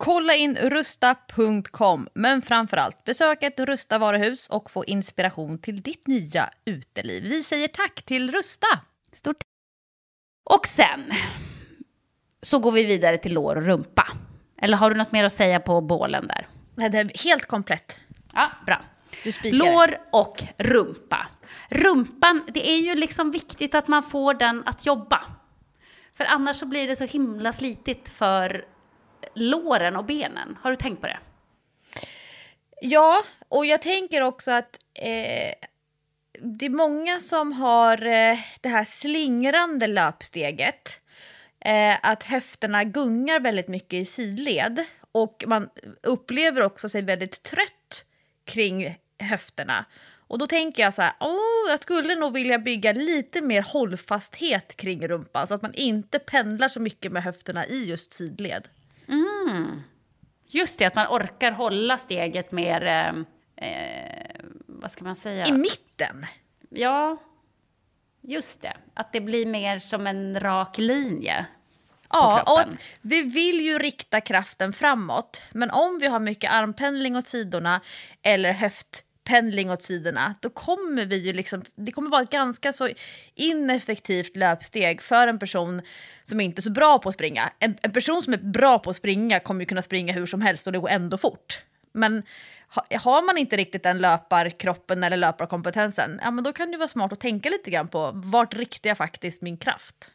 Kolla in rusta.com, men framförallt besök ett Rusta varuhus och få inspiration till ditt nya uteliv. Vi säger tack till Rusta!
Stort Och sen så går vi vidare till lår och rumpa. Eller har du något mer att säga på bålen där?
Nej, det är helt komplett.
Ja, bra. Lår och rumpa. Rumpan, det är ju liksom viktigt att man får den att jobba. För annars så blir det så himla slitigt för låren och benen. Har du tänkt på det?
Ja, och jag tänker också att eh, det är många som har eh, det här slingrande löpsteget. Eh, att höfterna gungar väldigt mycket i sidled och man upplever också sig väldigt trött kring höfterna. Och då tänker jag så här, oh, jag skulle nog vilja bygga lite mer hållfasthet kring rumpan så att man inte pendlar så mycket med höfterna i just sidled.
Just det, att man orkar hålla steget mer... Eh, eh, vad ska man säga?
I mitten!
Ja, just det. Att det blir mer som en rak linje.
Ja, och vi vill ju rikta kraften framåt. Men om vi har mycket armpendling åt sidorna eller pendling åt sidorna, då kommer vi ju liksom, det kommer vara ett ganska så ineffektivt löpsteg för en person som inte är så bra på att springa. En, en person som är bra på att springa kommer ju kunna springa hur som helst och det går ändå fort. Men ha, har man inte riktigt den löparkroppen eller löparkompetensen, ja men då kan det vara smart att tänka lite grann på vart riktar jag faktiskt min kraft?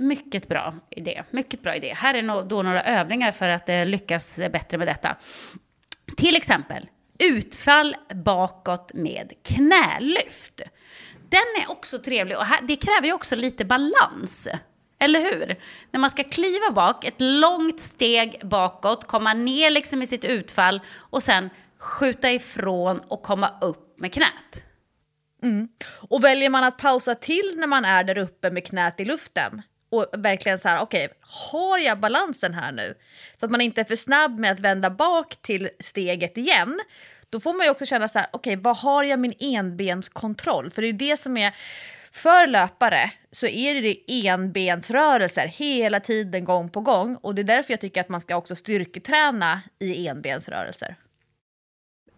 Mycket bra idé. Mycket bra idé. Här är då några övningar för att eh, lyckas bättre med detta. Till exempel utfall bakåt med knälyft. Den är också trevlig och här, det kräver ju också lite balans. Eller hur? När man ska kliva bak, ett långt steg bakåt, komma ner liksom i sitt utfall och sen skjuta ifrån och komma upp med knät. Mm.
Och väljer man att pausa till när man är där uppe med knät i luften och verkligen så här, okej, har jag balansen här nu? Så att man inte är för snabb med att vända bak till steget igen. Då får man ju också känna så här, okej, vad har jag min enbenskontroll? För det är ju det som är, för löpare så är det enbensrörelser hela tiden, gång på gång. Och det är därför jag tycker att man ska också styrketräna i enbensrörelser.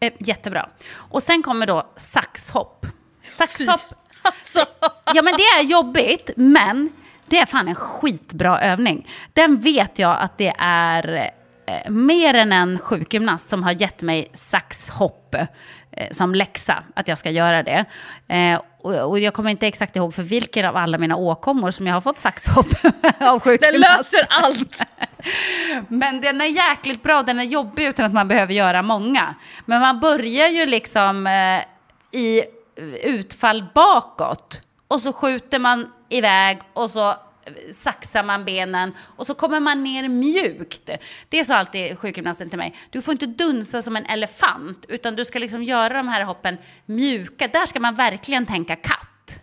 Eh, jättebra. Och sen kommer då saxhopp. Saxhopp,
Alltså.
ja men det är jobbigt, men det är fan en skitbra övning. Den vet jag att det är eh, mer än en sjukgymnast som har gett mig saxhopp eh, som läxa, att jag ska göra det. Eh, och, och jag kommer inte exakt ihåg för vilken av alla mina åkommor som jag har fått saxhopp av
Den
sjukgymnast.
löser allt!
Men den är jäkligt bra, den är jobbig utan att man behöver göra många. Men man börjar ju liksom i utfall bakåt och så skjuter man iväg och så saxar man benen och så kommer man ner mjukt. Det sa alltid sjukgymnasten till mig. Du får inte dunsa som en elefant utan du ska liksom göra de här hoppen mjuka. Där ska man verkligen tänka katt.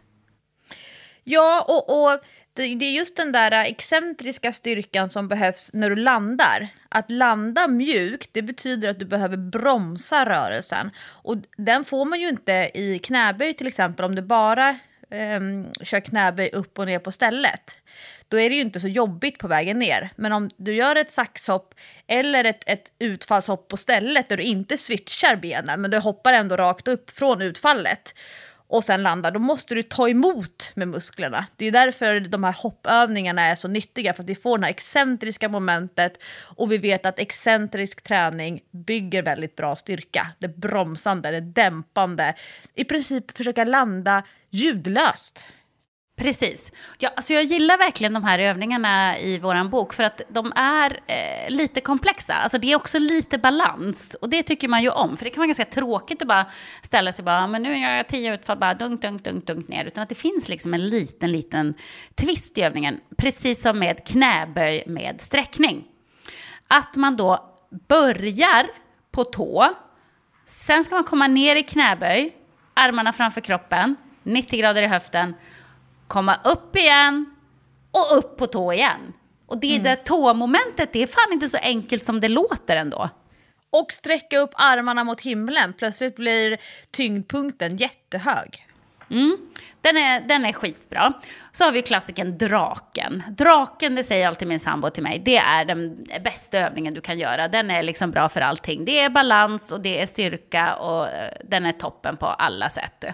Ja, och, och det, det är just den där excentriska styrkan som behövs när du landar. Att landa mjukt, det betyder att du behöver bromsa rörelsen. Och den får man ju inte i knäböj till exempel om du bara um, kör knäböj upp och ner på stället, då är det ju inte så jobbigt på vägen ner. Men om du gör ett saxhopp eller ett, ett utfallshopp på stället där du inte switchar benen, men du hoppar ändå rakt upp från utfallet och sen landar, då måste du ta emot med musklerna. Det är därför de här hoppövningarna är så nyttiga, för att vi får det här excentriska momentet och vi vet att excentrisk träning bygger väldigt bra styrka. Det bromsande, det dämpande, i princip försöka landa ljudlöst.
Precis. Ja, alltså jag gillar verkligen de här övningarna i vår bok för att de är eh, lite komplexa. Alltså det är också lite balans och det tycker man ju om. För det kan vara ganska tråkigt att bara ställa sig bara, men nu gör jag tio utfall, bara dunk, dunk, dunk, dunk ner. Utan att det finns liksom en liten, liten twist i övningen. Precis som med knäböj med sträckning. Att man då börjar på tå, sen ska man komma ner i knäböj, armarna framför kroppen, 90 grader i höften komma upp igen och upp på tå igen. Och det mm. där tåmomentet, det är fan inte så enkelt som det låter ändå.
Och sträcka upp armarna mot himlen. Plötsligt blir tyngdpunkten jättehög.
Mm. Den, är, den är skitbra. Så har vi klassiken draken. Draken, det säger alltid min sambo till mig, det är den bästa övningen du kan göra. Den är liksom bra för allting. Det är balans och det är styrka och eh, den är toppen på alla sätt.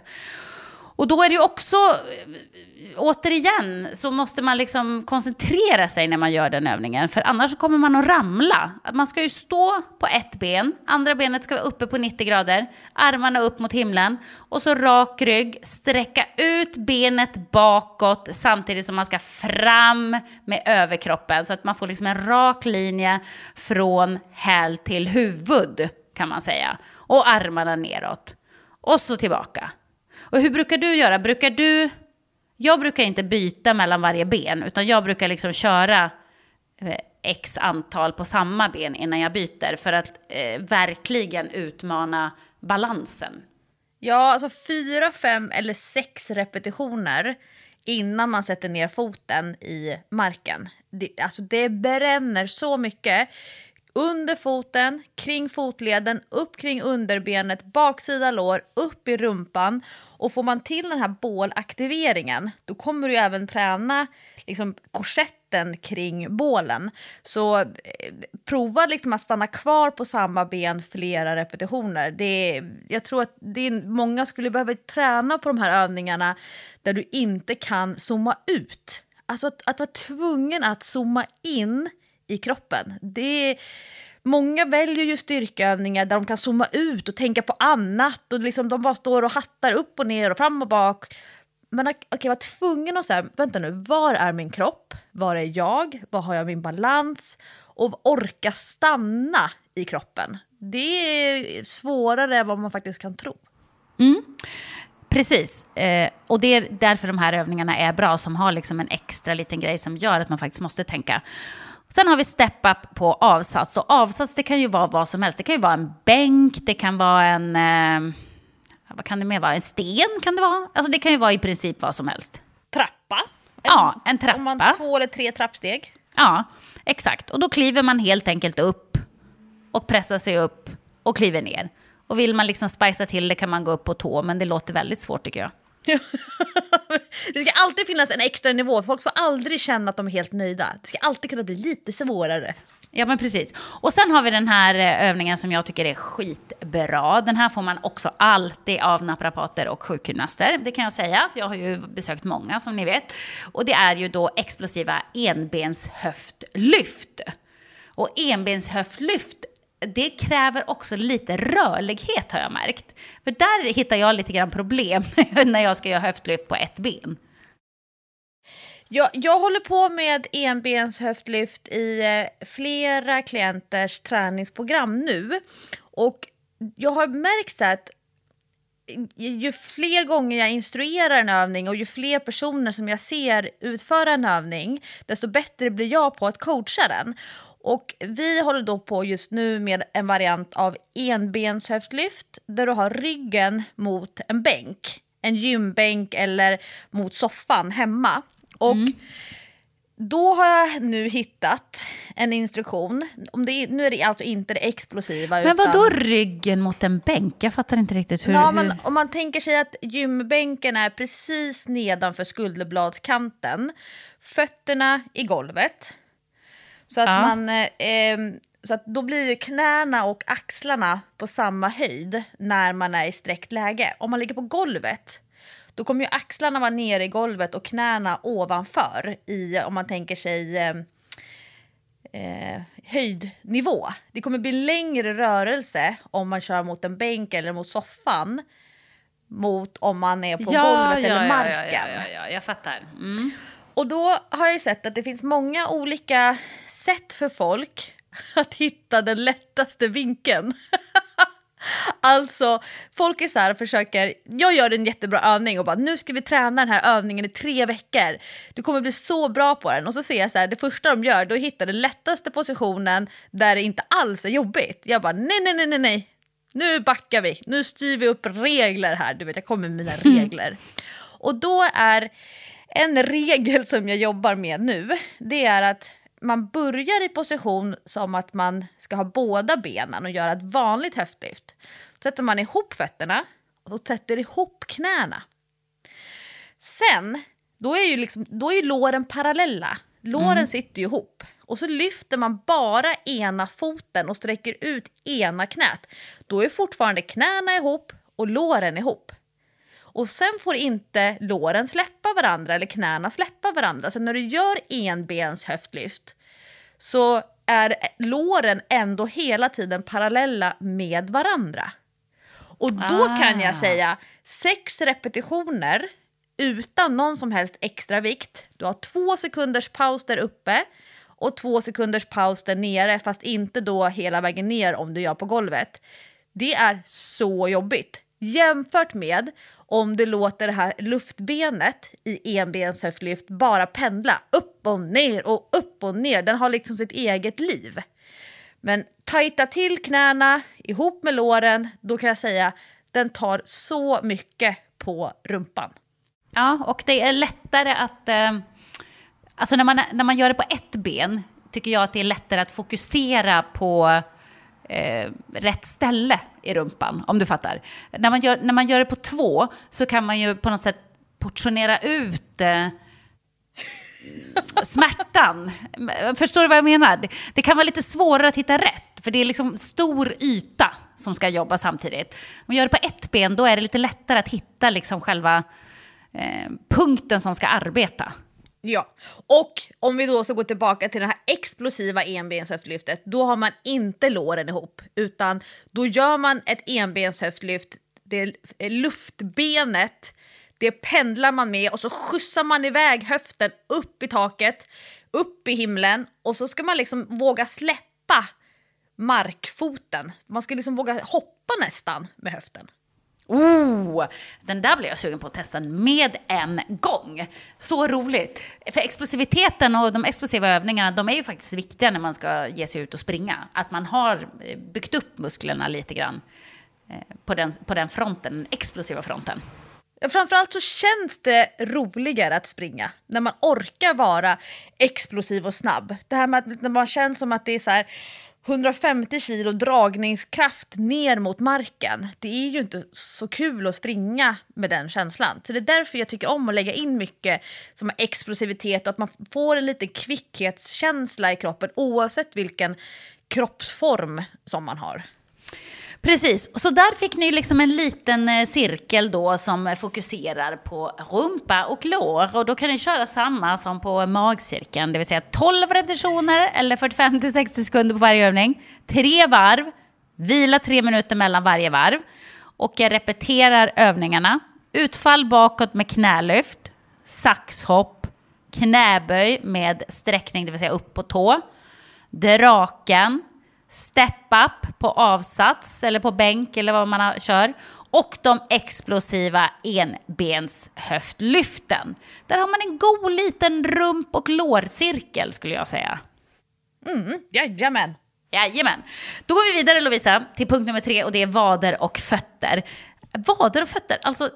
Och då är det ju också, eh, återigen, så måste man liksom koncentrera sig när man gör den övningen. För annars kommer man att ramla. Man ska ju stå på ett ben, andra benet ska vara uppe på 90 grader, armarna upp mot himlen och så rak rygg, sträcka ut benet bakåt samtidigt som man ska fram med överkroppen. Så att man får liksom en rak linje från häl till huvud, kan man säga. Och armarna neråt. Och så tillbaka. Och hur brukar du göra? Brukar du... Jag brukar inte byta mellan varje ben, utan jag brukar liksom köra eh, x antal på samma ben innan jag byter för att eh, verkligen utmana balansen.
Ja, alltså fyra, fem eller sex repetitioner innan man sätter ner foten i marken. Det, alltså det bränner så mycket under foten, kring fotleden, upp kring underbenet, baksida lår, upp i rumpan. Och får man till den här bålaktiveringen, då kommer du även träna liksom, korsetten kring bålen. Så eh, prova liksom att stanna kvar på samma ben flera repetitioner. Det är, jag tror att det är, många skulle behöva träna på de här övningarna där du inte kan zooma ut. Alltså att, att vara tvungen att zooma in i kroppen. Det är, många väljer ju styrkeövningar där de kan zooma ut och tänka på annat och liksom de bara står och hattar upp och ner och fram och bak. Men okej, okay, vara tvungen att säga, vänta nu, var är min kropp? Var är jag? Var har jag min balans? Och orka stanna i kroppen. Det är svårare än vad man faktiskt kan tro.
Mm. Precis, eh, och det är därför de här övningarna är bra, som har liksom en extra liten grej som gör att man faktiskt måste tänka. Sen har vi step up på avsats. Och avsats det kan ju vara vad som helst. Det kan ju vara en bänk, det kan vara en... Eh, vad kan det mer vara? En sten kan det vara. Alltså det kan ju vara i princip vad som helst.
Trappa. En,
ja, en trappa. Om
man två eller tre trappsteg.
Ja, exakt. Och då kliver man helt enkelt upp och pressar sig upp och kliver ner. Och vill man liksom spicea till det kan man gå upp på tå, men det låter väldigt svårt tycker jag.
det ska alltid finnas en extra nivå. Folk får aldrig känna att de är helt nöjda. Det ska alltid kunna bli lite svårare.
Ja, men precis. Och sen har vi den här eh, övningen som jag tycker är skitbra. Den här får man också alltid av naprapater och sjukgymnaster. Det kan jag säga, för jag har ju besökt många som ni vet. Och det är ju då explosiva enbenshöftlyft. Och enbenshöftlyft det kräver också lite rörlighet har jag märkt. För där hittar jag lite grann problem när jag ska göra höftlyft på ett ben.
Jag, jag håller på med enbens höftlyft i eh, flera klienters träningsprogram nu. Och jag har märkt så att eh, ju fler gånger jag instruerar en övning och ju fler personer som jag ser utföra en övning, desto bättre blir jag på att coacha den. Och vi håller då på just nu med en variant av enbenshöftlyft där du har ryggen mot en bänk. En gymbänk eller mot soffan hemma. Och mm. då har jag nu hittat en instruktion. Om det, nu är det alltså inte det explosiva.
Men vad då ryggen mot en bänk? Jag fattar inte riktigt hur...
Ja, men om man tänker sig att gymbänken är precis nedanför skulderbladskanten, fötterna i golvet. Så att
Ja.
man... Eh, ehm, så att då blir ju knäna och axlarna på samma höjd när man är i sträckt läge. Om man ligger på golvet, då kommer ju axlarna vara nere i golvet och knäna ovanför i, om man tänker sig eh, eh, höjdnivå. Det kommer bli längre rörelse om man kör mot en bänk eller mot soffan mot om man är på golvet eller marken.
Ja, ja, ja, ja, jag fattar. Mm.
Och då har jag sett att det finns många olika sätt för folk att hitta den lättaste vinkeln. alltså, folk är så här försöker, jag gör en jättebra övning och bara nu ska vi träna den här övningen i tre veckor. Du kommer bli så bra på den. Och så ser jag så här, det första de gör, då hittar den lättaste positionen där det inte alls är jobbigt. Jag bara nej, nej, nej, nej, nej. Nu backar vi, nu styr vi upp regler här. Du vet, jag kommer med mina regler. Och då är en regel som jag jobbar med nu, det är att man börjar i position som att man ska ha båda benen och göra ett vanligt höftlyft. Sätter man ihop fötterna och sätter ihop knäna. Sen, då är ju, liksom, då är ju låren parallella. Låren sitter ju ihop. Och så lyfter man bara ena foten och sträcker ut ena knät. Då är fortfarande knäna ihop och låren ihop. Och sen får inte låren släppa varandra eller knäna släppa varandra. Så när du gör enbens höftlyft så är låren ändå hela tiden parallella med varandra. Och då kan jag säga sex repetitioner utan någon som helst extra vikt. Du har två sekunders paus där uppe och två sekunders paus där nere fast inte då hela vägen ner om du gör på golvet. Det är så jobbigt. Jämfört med om du låter det här luftbenet i enbenshöftlyft bara pendla upp och ner och upp och ner. Den har liksom sitt eget liv. Men tajta till knäna ihop med låren, då kan jag säga den tar så mycket på rumpan.
Ja, och det är lättare att... Eh, alltså när man, när man gör det på ett ben tycker jag att det är lättare att fokusera på eh, rätt ställe i rumpan, om du fattar. När man, gör, när man gör det på två så kan man ju på något sätt portionera ut eh, smärtan. Förstår du vad jag menar? Det, det kan vara lite svårare att hitta rätt, för det är liksom stor yta som ska jobba samtidigt. Om man gör det på ett ben, då är det lite lättare att hitta liksom själva eh, punkten som ska arbeta.
Ja, och om vi då ska gå tillbaka till det här explosiva enbenshöftlyftet, då har man inte låren ihop, utan då gör man ett enbenshöftlyft, det är luftbenet, det pendlar man med och så skjutsar man iväg höften upp i taket, upp i himlen och så ska man liksom våga släppa markfoten. Man ska liksom våga hoppa nästan med höften.
Oh, den där blev jag sugen på att testa med en gång. Så roligt! För explosiviteten och de explosiva övningarna, de är ju faktiskt viktiga när man ska ge sig ut och springa. Att man har eh, byggt upp musklerna lite grann eh, på den, på den fronten, den explosiva fronten.
Ja, Framförallt så känns det roligare att springa när man orkar vara explosiv och snabb. Det här med att när man känns som att det är så här 150 kilo dragningskraft ner mot marken. Det är ju inte så kul att springa med den känslan. Så det är därför jag tycker om att lägga in mycket som explosivitet och att man får en liten kvickhetskänsla i kroppen oavsett vilken kroppsform som man har.
Precis, så där fick ni liksom en liten eh, cirkel då som fokuserar på rumpa och lår. Och då kan ni köra samma som på magcirkeln, det vill säga 12 repetitioner eller 45-60 sekunder på varje övning. Tre varv, vila tre minuter mellan varje varv. Och jag repeterar övningarna. Utfall bakåt med knälyft, saxhopp, knäböj med sträckning, det vill säga upp på tå, draken, step up på avsats eller på bänk eller vad man kör och de explosiva enbenshöftlyften. Där har man en god liten rump och lårcirkel skulle jag säga.
Jajamän!
Jajamän. Då går vi vidare Lovisa till punkt nummer tre och det är vader och fötter. Vader och fötter, alltså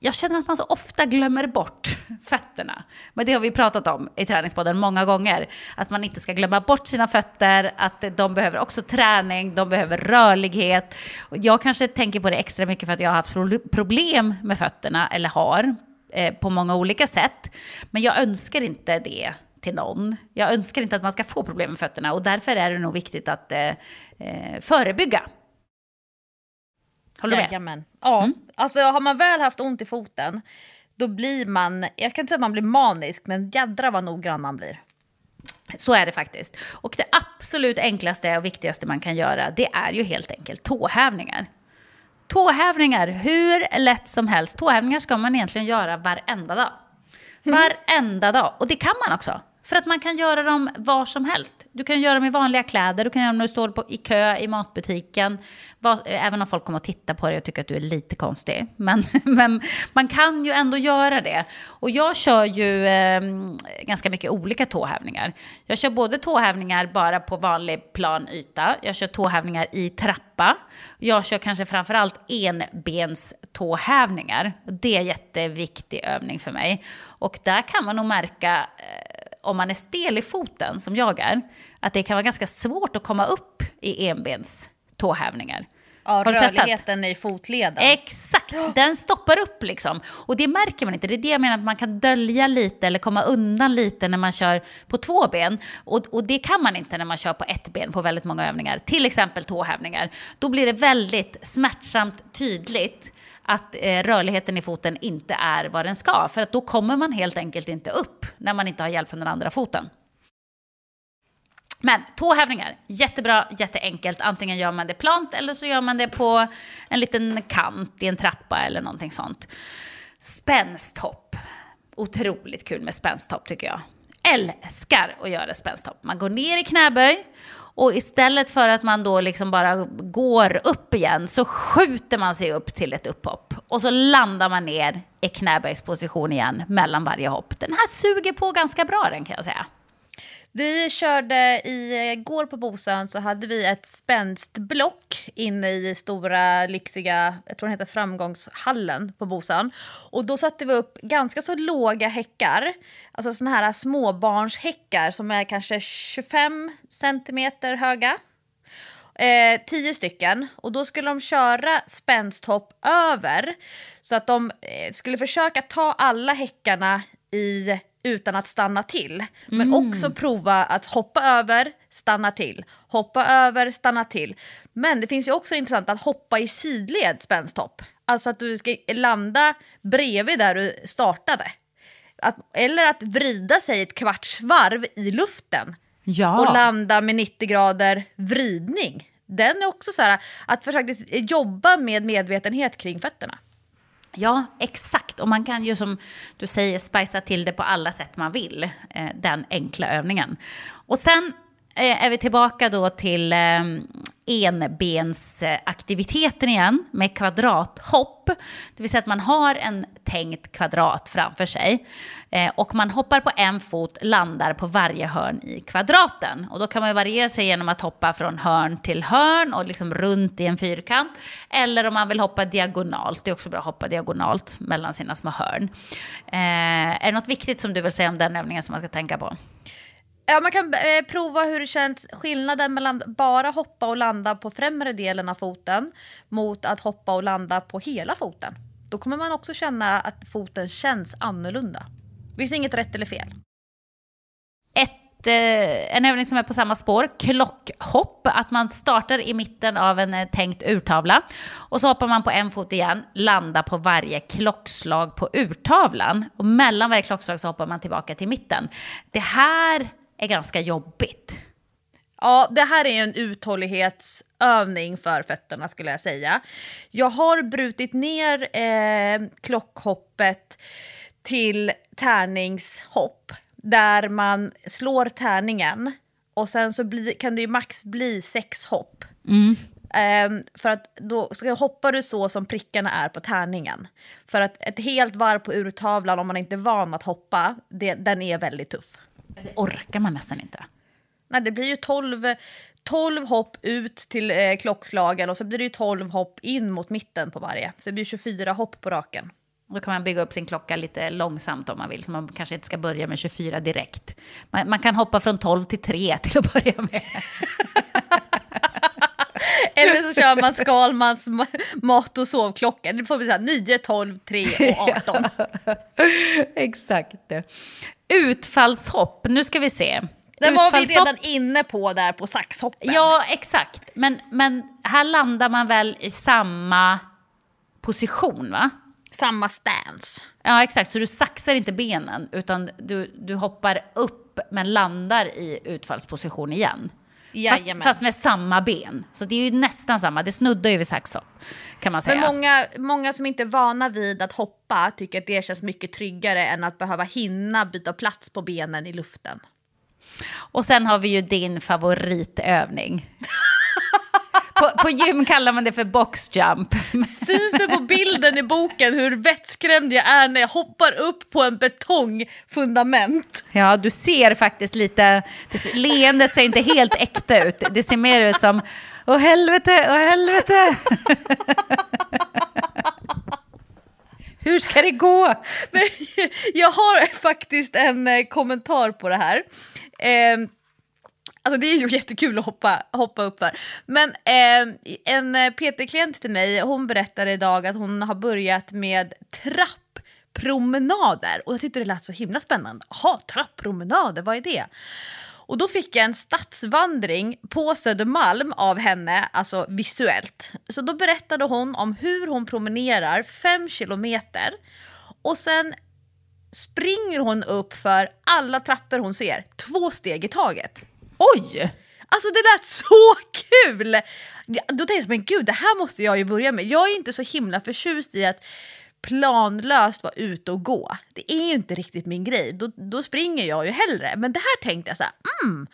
jag känner att man så ofta glömmer bort fötterna. Men det har vi pratat om i träningspodden många gånger. Att man inte ska glömma bort sina fötter, att de behöver också träning, de behöver rörlighet. Jag kanske tänker på det extra mycket för att jag har haft problem med fötterna, eller har, eh, på många olika sätt. Men jag önskar inte det till någon. Jag önskar inte att man ska få problem med fötterna och därför är det nog viktigt att eh, eh förebygga Håller du med?
Jajamän. Ja, mm. alltså har man väl haft ont i foten då blir man, jag kan inte säga att man blir manisk, men jädra vad noggrann man blir.
Så är det faktiskt. Och det absolut enklaste och viktigaste man kan göra, det är ju helt enkelt tåhävningar. Tåhävningar, hur lätt som helst. Tåhävningar ska man egentligen göra varenda dag. Mm. Varenda dag. Och det kan man också. För att man kan göra dem var som helst. Du kan göra dem i vanliga kläder, du kan göra dem när du står på, i kö i matbutiken. Var, eh, även om folk kommer att titta på dig och tycker att du är lite konstig. Men, men man kan ju ändå göra det. Och jag kör ju eh, ganska mycket olika tåhävningar. Jag kör både tåhävningar bara på vanlig plan yta. Jag kör tåhävningar i trappa. Jag kör kanske framförallt enbenståhävningar. Det är en jätteviktig övning för mig. Och där kan man nog märka eh, om man är stel i foten, som jag är, att det kan vara ganska svårt att komma upp i enbens tåhävningar.
Ja, rörligheten i fotleden.
Exakt, den stoppar upp liksom. Och det märker man inte. Det är det jag menar, att man kan dölja lite eller komma undan lite när man kör på två ben. Och, och det kan man inte när man kör på ett ben på väldigt många övningar. Till exempel tåhävningar. Då blir det väldigt smärtsamt tydligt att eh, rörligheten i foten inte är vad den ska. För att då kommer man helt enkelt inte upp när man inte har hjälp från den andra foten. Men tåhävningar, jättebra, jätteenkelt. Antingen gör man det plant eller så gör man det på en liten kant i en trappa eller någonting sånt. Spänsthopp. Otroligt kul med spänsthopp tycker jag. Älskar att göra spänsthopp. Man går ner i knäböj och istället för att man då liksom bara går upp igen så skjuter man sig upp till ett upphopp. Och så landar man ner i knäböjsposition igen mellan varje hopp. Den här suger på ganska bra den kan jag säga.
Vi körde igår på Bosön så hade vi ett spänstblock inne i stora lyxiga, jag tror den heter Framgångshallen på Bosön. Och då satte vi upp ganska så låga häckar, alltså såna här småbarnshäckar som är kanske 25 centimeter höga. Eh, tio stycken och då skulle de köra spänsthopp över så att de eh, skulle försöka ta alla häckarna i utan att stanna till. Men mm. också prova att hoppa över, stanna till, hoppa över, stanna till. Men det finns ju också intressant att hoppa i sidled spänsthopp. Alltså att du ska landa bredvid där du startade. Att, eller att vrida sig ett kvarts varv i luften. Ja. Och landa med 90 grader vridning. Den är också så här, att försöka jobba med medvetenhet kring fötterna.
Ja, exakt. Och man kan ju som du säger spicea till det på alla sätt man vill, eh, den enkla övningen. Och sen Eh, är vi tillbaka då till eh, enbensaktiviteten igen med kvadrathopp. Det vill säga att man har en tänkt kvadrat framför sig eh, och man hoppar på en fot, landar på varje hörn i kvadraten. Och då kan man variera sig genom att hoppa från hörn till hörn och liksom runt i en fyrkant. Eller om man vill hoppa diagonalt, det är också bra att hoppa diagonalt mellan sina små hörn. Eh, är det något viktigt som du vill säga om den övningen som man ska tänka på?
Ja, man kan eh, prova hur det känns, skillnaden mellan bara hoppa och landa på främre delen av foten mot att hoppa och landa på hela foten. Då kommer man också känna att foten känns annorlunda. Det finns inget rätt eller fel.
Ett, eh, en övning som är på samma spår, klockhopp. Att man startar i mitten av en eh, tänkt urtavla och så hoppar man på en fot igen, landar på varje klockslag på urtavlan. Och mellan varje klockslag så hoppar man tillbaka till mitten. Det här är ganska jobbigt.
Ja, det här är en uthållighetsövning för fötterna skulle jag säga. Jag har brutit ner eh, klockhoppet till tärningshopp där man slår tärningen och sen så bli, kan det ju max bli sex hopp. Mm. Um, för att då så hoppar du så som prickarna är på tärningen. För att ett helt varv på urtavlan om man inte är van att hoppa, det, den är väldigt tuff.
Det orkar man nästan inte.
Nej, det blir ju 12, 12 hopp ut till eh, klockslagen och så blir det ju 12 hopp in mot mitten på varje. Så det blir 24 hopp på raken.
Då kan man bygga upp sin klocka lite långsamt om man vill, så man kanske inte ska börja med 24 direkt. Man, man kan hoppa från 12 till 3 till att börja med.
Eller så kör man Skalmans ma- mat och sovklocka. Det får bli så här 9, 12, 3 och 18.
Exakt. Utfallshopp, nu ska vi se.
Den var vi redan inne på där på saxhoppen.
Ja, exakt. Men, men här landar man väl i samma position, va?
Samma stance.
Ja, exakt. Så du saxar inte benen, utan du, du hoppar upp men landar i utfallsposition igen. Fast, fast med samma ben. Så det är ju nästan samma. Det snuddar ju vid saxhopp, kan man säga.
Men många, många som inte är vana vid att hoppa tycker att det känns mycket tryggare än att behöva hinna byta plats på benen i luften.
Och sen har vi ju din favoritövning. På, på gym kallar man det för boxjump.
Syns det på bilden i boken hur vettskrämd jag är när jag hoppar upp på en betongfundament?
Ja, du ser faktiskt lite... Det, leendet ser inte helt äkta ut. Det ser mer ut som... Åh helvete, åh helvete! Hur ska det gå?
Men jag har faktiskt en eh, kommentar på det här. Eh, alltså det är ju jättekul att hoppa, hoppa upp där. Men eh, en eh, PT-klient till mig, hon berättade idag att hon har börjat med trapppromenader. Och jag tyckte det lät så himla spännande. Jaha, trapppromenader, vad är det? Och då fick jag en stadsvandring på Södermalm av henne, alltså visuellt. Så då berättade hon om hur hon promenerar fem kilometer och sen springer hon upp för alla trappor hon ser, två steg i taget.
Oj!
Alltså det lät så kul! Då tänkte jag, men gud det här måste jag ju börja med. Jag är inte så himla förtjust i att planlöst vara ute och gå. Det är ju inte riktigt min grej. Då, då springer jag ju hellre. Men det här tänkte jag så här, mm,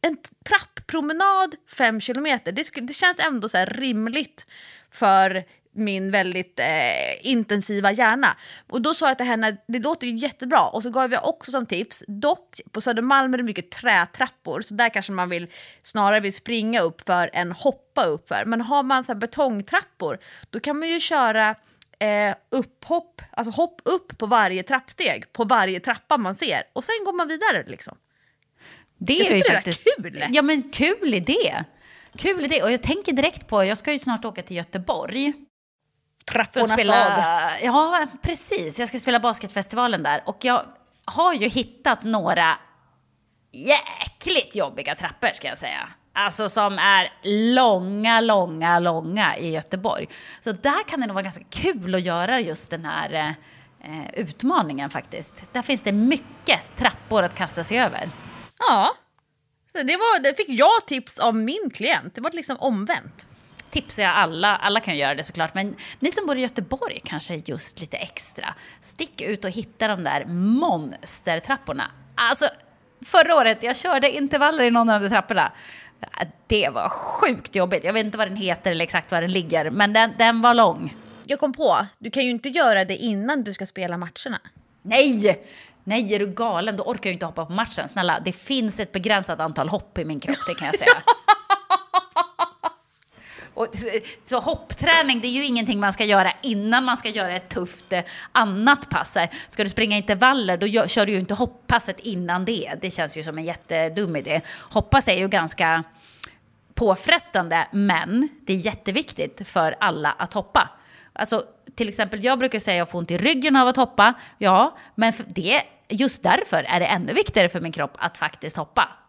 en trapppromenad fem kilometer, det, det känns ändå så här rimligt för min väldigt eh, intensiva hjärna. Och då sa jag till henne, det låter ju jättebra. Och så gav jag också som tips, dock på Södermalm är det mycket trätrappor, så där kanske man vill snarare vill springa upp för än hoppa upp för. Men har man så här betongtrappor, då kan man ju köra eh, upphopp, alltså hopp upp på varje trappsteg, på varje trappa man ser. Och sen går man vidare liksom.
Det
Jag
är ju
det var
faktiskt...
kul.
Ja, men kul idé. Kul idé. Och jag tänker direkt på, jag ska ju snart åka till Göteborg.
Trappornas
spela,
stad.
ja, precis. Jag ska spela basketfestivalen där. Och jag har ju hittat några jäkligt jobbiga trappor ska jag säga. Alltså som är långa, långa, långa i Göteborg. Så där kan det nog vara ganska kul att göra just den här eh, utmaningen faktiskt. Där finns det mycket trappor att kasta sig över.
Ja. Så det, var, det fick jag tips av min klient. Det var liksom omvänt.
Tipsar jag alla, alla kan ju göra det såklart, men ni som bor i Göteborg kanske just lite extra. Stick ut och hitta de där monstertrapporna. Alltså, förra året, jag körde intervaller i någon av de trapporna. Det var sjukt jobbigt. Jag vet inte vad den heter eller exakt var den ligger, men den, den var lång.
Jag kom på, du kan ju inte göra det innan du ska spela matcherna.
Nej! Nej, är du galen? Då orkar jag inte hoppa på matchen. Snälla, det finns ett begränsat antal hopp i min kropp, det kan jag säga. Och, så, så hoppträning, det är ju ingenting man ska göra innan man ska göra ett tufft eh, annat pass. Ska du springa intervaller, då gör, kör du ju inte hopppasset innan det. Det känns ju som en jättedum idé. Hoppas är ju ganska påfrestande, men det är jätteviktigt för alla att hoppa. Alltså, till exempel, jag brukar säga att jag får ont i ryggen av att hoppa. Ja, men det, just därför är det ännu viktigare för min kropp att faktiskt hoppa.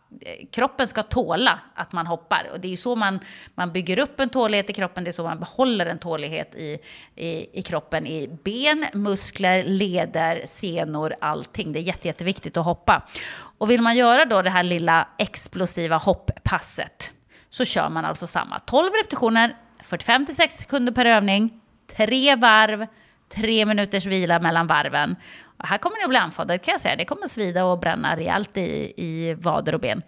Kroppen ska tåla att man hoppar. Och det är ju så man, man bygger upp en tålighet i kroppen, det är så man behåller en tålighet i, i, i kroppen. I ben, muskler, leder, senor, allting. Det är jätte, jätteviktigt att hoppa. Och vill man göra då det här lilla explosiva hopppasset så kör man alltså samma 12 repetitioner, 45-60 sekunder per övning, tre varv, tre minuters vila mellan varven. Och här kommer ni att bli andfådda, kan jag säga. Det kommer att svida och bränna rejält i, i vader och ben.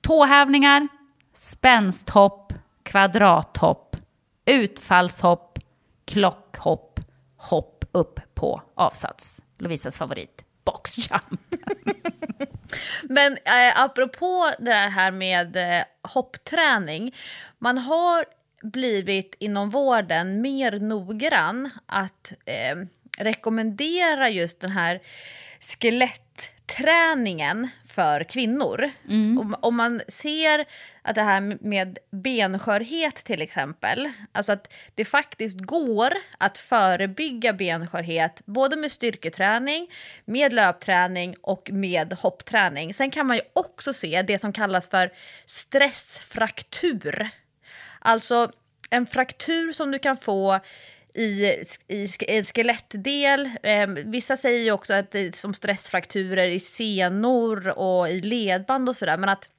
Tåhävningar, spänsthopp, kvadrathopp, utfallshopp, klockhopp, hopp upp på avsats. Lovisas favorit, boxjump.
Men eh, apropå det här med eh, hoppträning. Man har blivit inom vården mer noggrann att eh, rekommendera just den här skelettträningen för kvinnor. Om, om man ser att det här med benskörhet till exempel, alltså att det faktiskt går att förebygga benskörhet både med styrketräning, med löpträning och med hoppträning. Sen kan man ju också se det som kallas för stressfraktur. Alltså en fraktur som du kan få i, i en skelettdel. Eh, vissa säger ju också att det är som stressfrakturer i senor och i ledband och sådär. Men att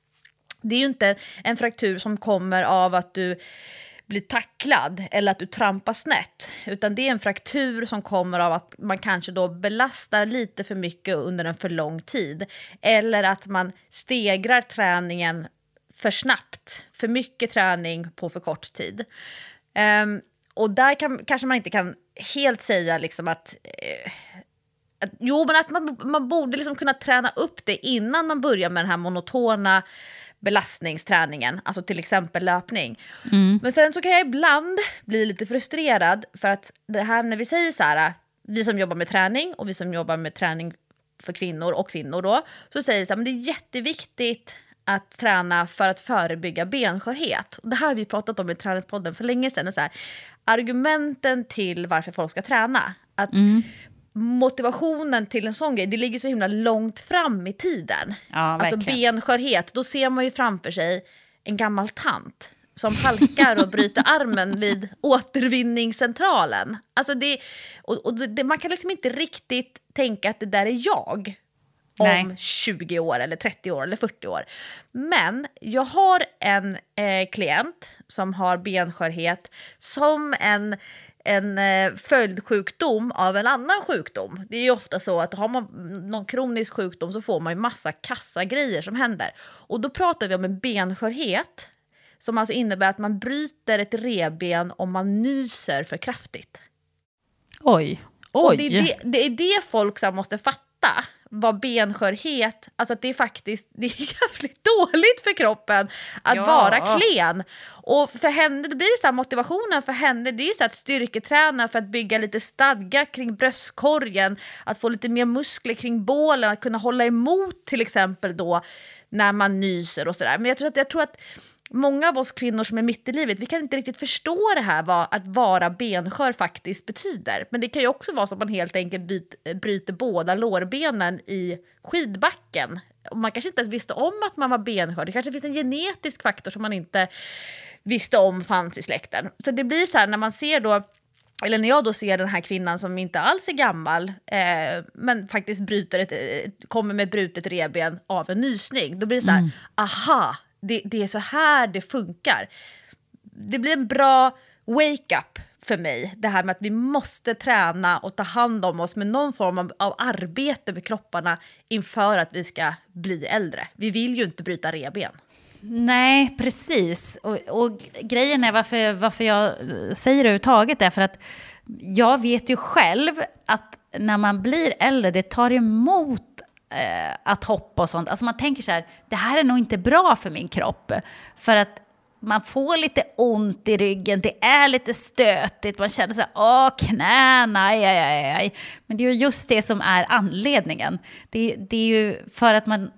det är ju inte en fraktur som kommer av att du blir tacklad eller att du trampar snett. Utan det är en fraktur som kommer av att man kanske då belastar lite för mycket under en för lång tid. Eller att man stegrar träningen för snabbt. För mycket träning på för kort tid. Um, och där kan, kanske man inte kan helt säga liksom att, eh, att jo, men att man, man borde liksom kunna träna upp det innan man börjar med den här monotona belastningsträningen, alltså till exempel löpning. Mm. Men sen så kan jag ibland bli lite frustrerad för att det här när vi säger så här, vi som jobbar med träning och vi som jobbar med träning för kvinnor och kvinnor då, så säger vi så här, men det är jätteviktigt att träna för att förebygga benskörhet. Och det här har vi pratat om i Träningspodden för länge sedan. Och så här, argumenten till varför folk ska träna. Att mm. motivationen till en sån grej, det ligger så himla långt fram i tiden.
Ja,
alltså benskörhet, då ser man ju framför sig en gammal tant som halkar och bryter armen vid återvinningscentralen. Alltså det, och, och det, man kan liksom inte riktigt tänka att det där är jag om Nej. 20 år, eller 30 år eller 40 år. Men jag har en eh, klient som har benskörhet som en en eh, följdsjukdom av en annan sjukdom. Det är ju ofta så att har man någon kronisk sjukdom så får man ju massa kassagrejer som händer. Och då pratar vi om en benskörhet som alltså innebär att man bryter ett reben om man nyser för kraftigt.
Oj. Oj.
Och det, är det, det är det folk måste fatta vad benskörhet, alltså att det är faktiskt det är jävligt dåligt för kroppen att ja. vara klen. Och för henne, då blir det så här, motivationen för henne, det är ju så att styrketräna för att bygga lite stadga kring bröstkorgen, att få lite mer muskler kring bålen, att kunna hålla emot till exempel då när man nyser och sådär. Men jag tror att, jag tror att många av oss kvinnor som är mitt i livet, vi kan inte riktigt förstå det här vad att vara benskör faktiskt betyder. Men det kan ju också vara så att man helt enkelt bryter båda lårbenen i skidbacken. Och man kanske inte ens visste om att man var benskör. Det kanske finns en genetisk faktor som man inte visste om fanns i släkten. Så det blir så här när man ser då eller när jag då ser den här kvinnan som inte alls är gammal eh, men faktiskt bryter ett, kommer med brutet reben av en nysning, då blir det så här, mm. aha, det, det är så här det funkar. Det blir en bra wake-up för mig, det här med att vi måste träna och ta hand om oss med någon form av, av, arbete med kropparna inför att vi ska bli äldre. Vi vill ju inte bryta reben.
Nej, precis. Och, och, grejen är varför, varför jag säger det överhuvudtaget är för att jag vet ju själv att när man blir äldre, det tar emot eh, att hoppa och sånt. Alltså man tänker så här, det här är nog inte bra för min kropp. För att man får lite ont i ryggen, det är lite stötigt, man känner så här, åh knäna, aj, aj, aj, aj. Men det är ju just det som är anledningen. Det, det är ju för att man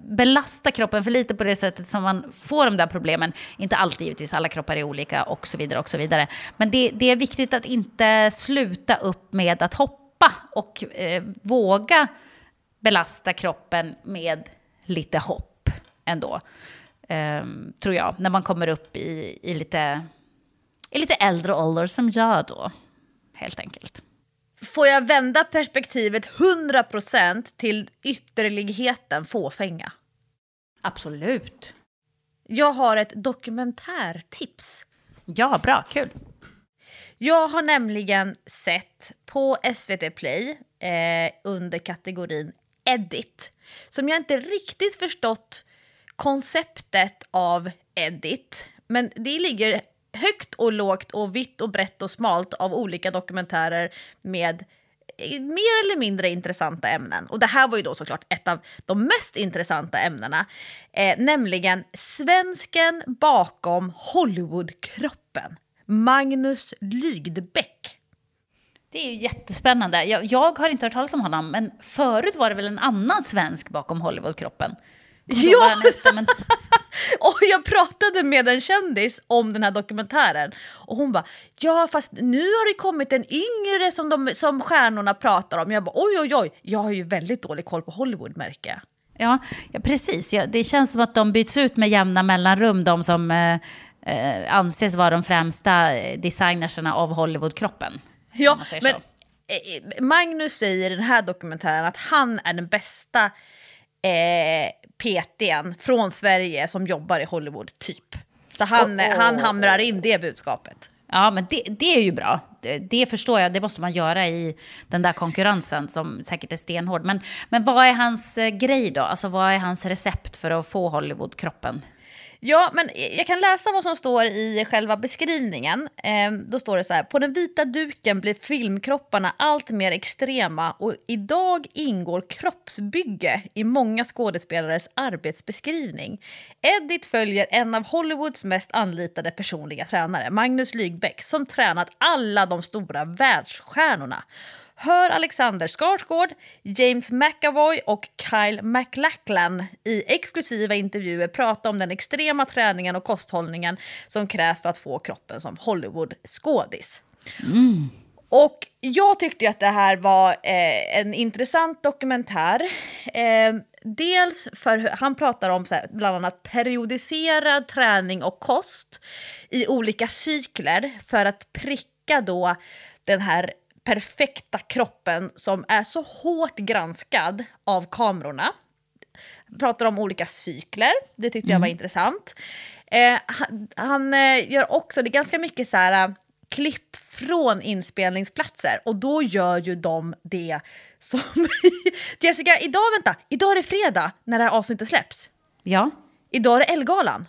belastar kroppen för lite på det sättet som man får de där problemen. Inte alltid givetvis, alla kroppar är olika och så vidare och så vidare. Men det, det är viktigt att inte sluta upp med att hoppa släppa och eh, våga belasta kroppen med lite hopp ändå. Eh, tror jag, när man kommer upp i, i, lite, i lite äldre ålder som jag då, helt enkelt.
Får jag vända perspektivet 100% till ytterligheten fåfänga?
Absolut.
Jag har ett dokumentärtips.
Ja, bra, kul.
Jag har nämligen sett på SVT Play eh, under kategorin Edit, som jag inte riktigt förstått konceptet av Edit. Men det ligger högt och lågt och vitt och brett och smalt av olika dokumentärer med eh, mer eller mindre intressanta ämnen. Och det här var ju då såklart ett av de mest intressanta ämnena, eh, nämligen svensken bakom Hollywoodkroppen. Magnus Lygdbäck.
Det är ju jättespännande. Jag, jag har inte hört talas om honom, men förut var det väl en annan svensk bakom Hollywoodkroppen?
Ja!
hette, men
Och jag pratade med en kändis om den här dokumentären och hon bara ja fast nu har det kommit en yngre som, de, som stjärnorna pratar om. Jag bara oj oj oj, jag har ju väldigt dålig koll på Hollywood märker.
Ja, ja precis. Ja, det känns som att de byts ut med jämna mellanrum, de som eh, eh, anses vara de främsta eh, designerserna av Hollywoodkroppen.
Ja, men
så.
eh, Magnus säger i den här dokumentären att han är den bästa eh, PTn från Sverige som jobbar i Hollywood, typ. Så han,
Oh, oh,
han hamrar in det budskapet.
Ja, men det, det är ju bra. Det, det förstår jag, det måste man göra i den där konkurrensen som säkert är stenhård. Men, men vad är hans eh, grej då? Alltså vad är hans recept för att få Hollywoodkroppen?
Ja, men jag kan läsa vad som står i själva beskrivningen. Eh, då står det så här. På den vita duken blir filmkropparna allt mer extrema och idag ingår kroppsbygge i många skådespelares arbetsbeskrivning. Edit följer en av Hollywoods mest anlitade personliga tränare, Magnus Lygbeck, som tränat alla de stora världsstjärnorna. Hör Alexander Skarsgård, James McAvoy och Kyle MacLachlan i exklusiva intervjuer prata om den extrema träningen och kosthållningen som krävs för att få kroppen som Hollywood-skådis. Och jag tyckte att det här var eh, en intressant dokumentär. Eh, dels för han pratar om så här, bland annat periodiserad träning och kost i olika cykler för att pricka då den här perfekta kroppen som är så hårt granskad av kamerorna pratar om olika cykler, det tyckte jag var intressant. Eh, han han eh, gör också, det är ganska mycket så här klipp från inspelningsplatser och då gör ju de det som... Jessica, idag, vänta, idag är det fredag när det här avsnittet släpps.
Ja,
Idag är det Ellegalan,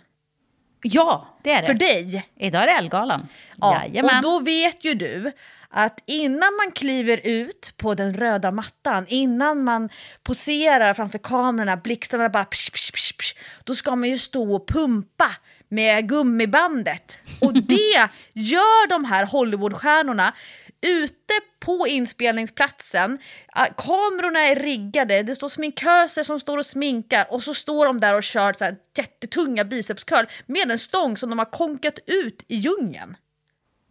ja det är det.
för dig.
Idag är det Ellegalan.
Ja,
Jajamän.
och då vet ju du att innan man kliver ut på den röda mattan, innan man poserar framför kamerorna, blixtarna bara psh, psh, psh, psh, då ska man ju stå och pumpa med gummibandet. Och det gör de här Hollywoodstjärnorna ute på inspelningsplatsen. Kamerorna är riggade, det står sminköser som står och sminkar och så står de där och kör så här jättetunga bicepscurl med en stång som de har konkat ut i djungeln.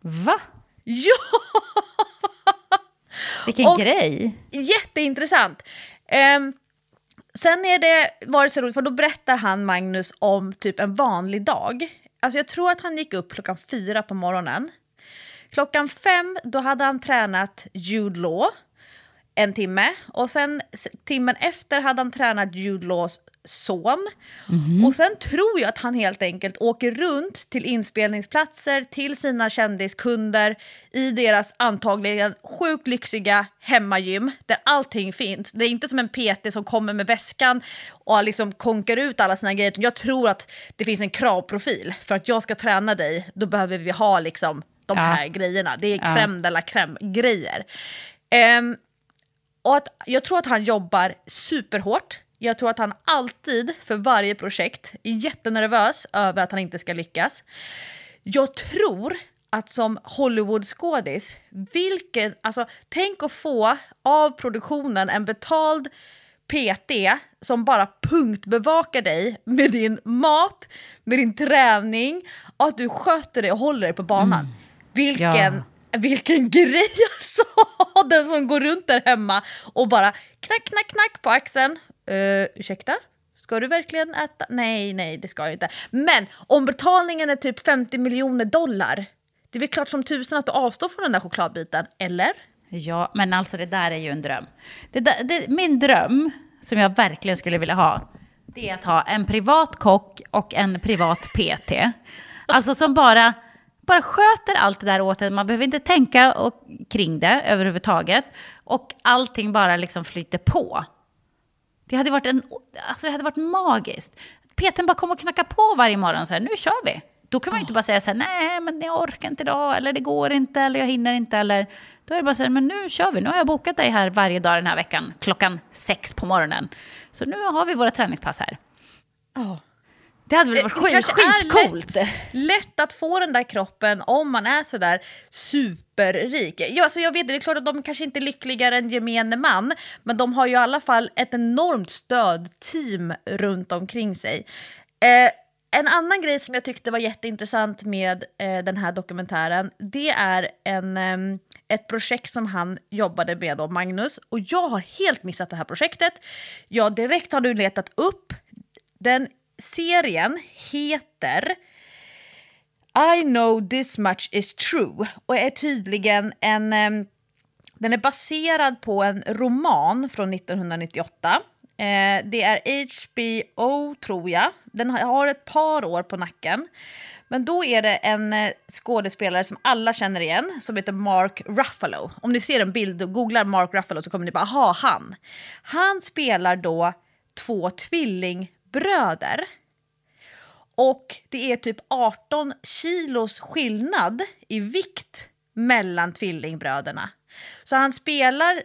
Va?
Ja!
Vilken
Och-
grej.
Jätteintressant. Um, sen är det, var det så roligt, för då berättar han Magnus om typ en vanlig dag. Alltså jag tror att han gick upp klockan fyra på morgonen. Klockan fem, då hade han tränat Jude Law en timme. Och sen timmen efter hade han tränat Jude Laws son. Och sen tror jag att han helt enkelt åker runt till inspelningsplatser, till sina kändiskunder i deras antagligen sjukt lyxiga hemmagym där allting finns. Det är inte som en PT som kommer med väskan och liksom konkar ut alla sina grejer. Jag tror att det finns en kravprofil. För att jag ska träna dig, då behöver vi ha liksom de
Ja.
här grejerna. Det är
Ja.
crème de la crème-grejer. Ehm, och att, jag tror att han jobbar superhårt. Jag tror att han alltid, för varje projekt, är jättenervös över att han inte ska lyckas. Jag tror att som Hollywoodskådis, vilken, alltså tänk att få av produktionen en betald PT som bara punktbevakar dig med din mat, med din träning och att du sköter dig och håller dig på banan. Vilken, vilken grej alltså! Den som går runt där hemma och bara knack, knack, knack på axeln. Uh, ursäkta? Ska du verkligen äta? Nej, nej, det ska jag inte. Men om betalningen är typ 50 miljoner dollar, det är väl klart som tusan att du avstår från den där chokladbiten, eller?
Ja, men alltså det där är ju en dröm. Det där, det, min dröm, som jag verkligen skulle vilja ha, det är att ha en privat kock och en privat PT. Alltså som bara, bara sköter allt det där åt en. Man behöver inte tänka och, kring det överhuvudtaget. Och allting bara liksom flyter på. Det hade varit, en, alltså det hade varit magiskt. PTn bara kom och knacka på varje morgon så här, nu kör vi. Då kan man ju inte bara säga så här, nej men jag orkar inte idag, eller det går inte, eller jag hinner inte, eller... Då är det bara så här, men nu kör vi, nu har jag bokat dig här varje dag den här veckan, klockan sex på morgonen. Så nu har vi våra träningspass här.
Ja.
Det hade väl varit
Det
skit,
kanske är
skitcoolt?
Lätt, lätt att få den där kroppen om man är sådär superrik. Ja, alltså jag vet, det är klart att de kanske inte är lyckligare än gemene man, men de har ju i alla fall ett enormt stödteam runt omkring sig. Eh, en annan grej som jag tyckte var jätteintressant med eh, den här dokumentären, det är en, ehm, ett projekt som han jobbade med, då, Magnus. Och jag har helt missat det här projektet. Jag direkt har nu letat upp. Den serien heter I know this much is true och är tydligen en... den är baserad på en roman från 1998. Eh, det är HBO, tror jag. Den har- ett par år på nacken. Men då är det en eh, skådespelare som alla känner igen, som heter Mark Ruffalo. Om ni ser en bild och googlar Mark Ruffalo så kommer ni bara, aha, han. Han spelar då två tvilling bröder. Och det är typ 18 kilos skillnad i vikt mellan tvillingbröderna. Så han spelar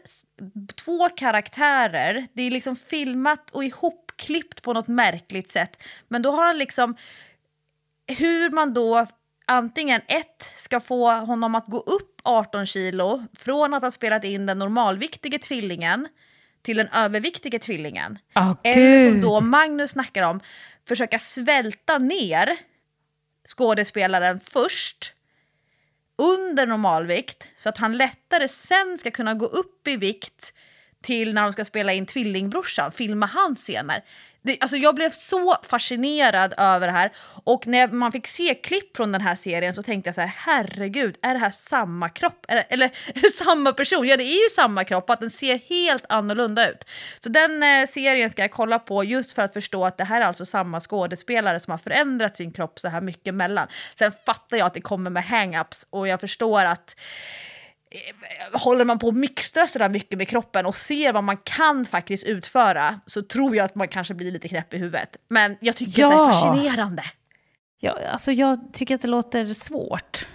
två karaktärer, det är liksom filmat och ihopklippt på något märkligt sätt. Men då har han liksom hur man då antingen ett ska få honom att gå upp 18 kilo från att ha spelat in den normalviktige tvillingen till den överviktige tvillingen.
Åh,
Eller som då Magnus snackar om, försöka svälta ner skådespelaren först under normalvikt så att han lättare sen ska kunna gå upp i vikt till när de ska spela in tvillingbrorsan, filma hans scener. Det, alltså jag blev så fascinerad över det här och när man fick se klipp från den här serien så tänkte jag så här, herregud, är det här samma kropp? Är det, eller är det samma person? Ja, det är ju samma kropp, att den ser helt annorlunda ut. Så den eh, serien ska jag kolla på just för att förstå att det här är alltså samma skådespelare som har förändrat sin kropp så här mycket mellan. Sen fattar jag att det kommer med hang-ups och jag förstår att håller man på och mixtrar sådär mycket med kroppen och ser vad man kan faktiskt utföra så tror jag att man kanske blir lite knäpp i huvudet. Men jag tycker att det är
Ja.
fascinerande.
Ja, alltså jag tycker att det låter svårt.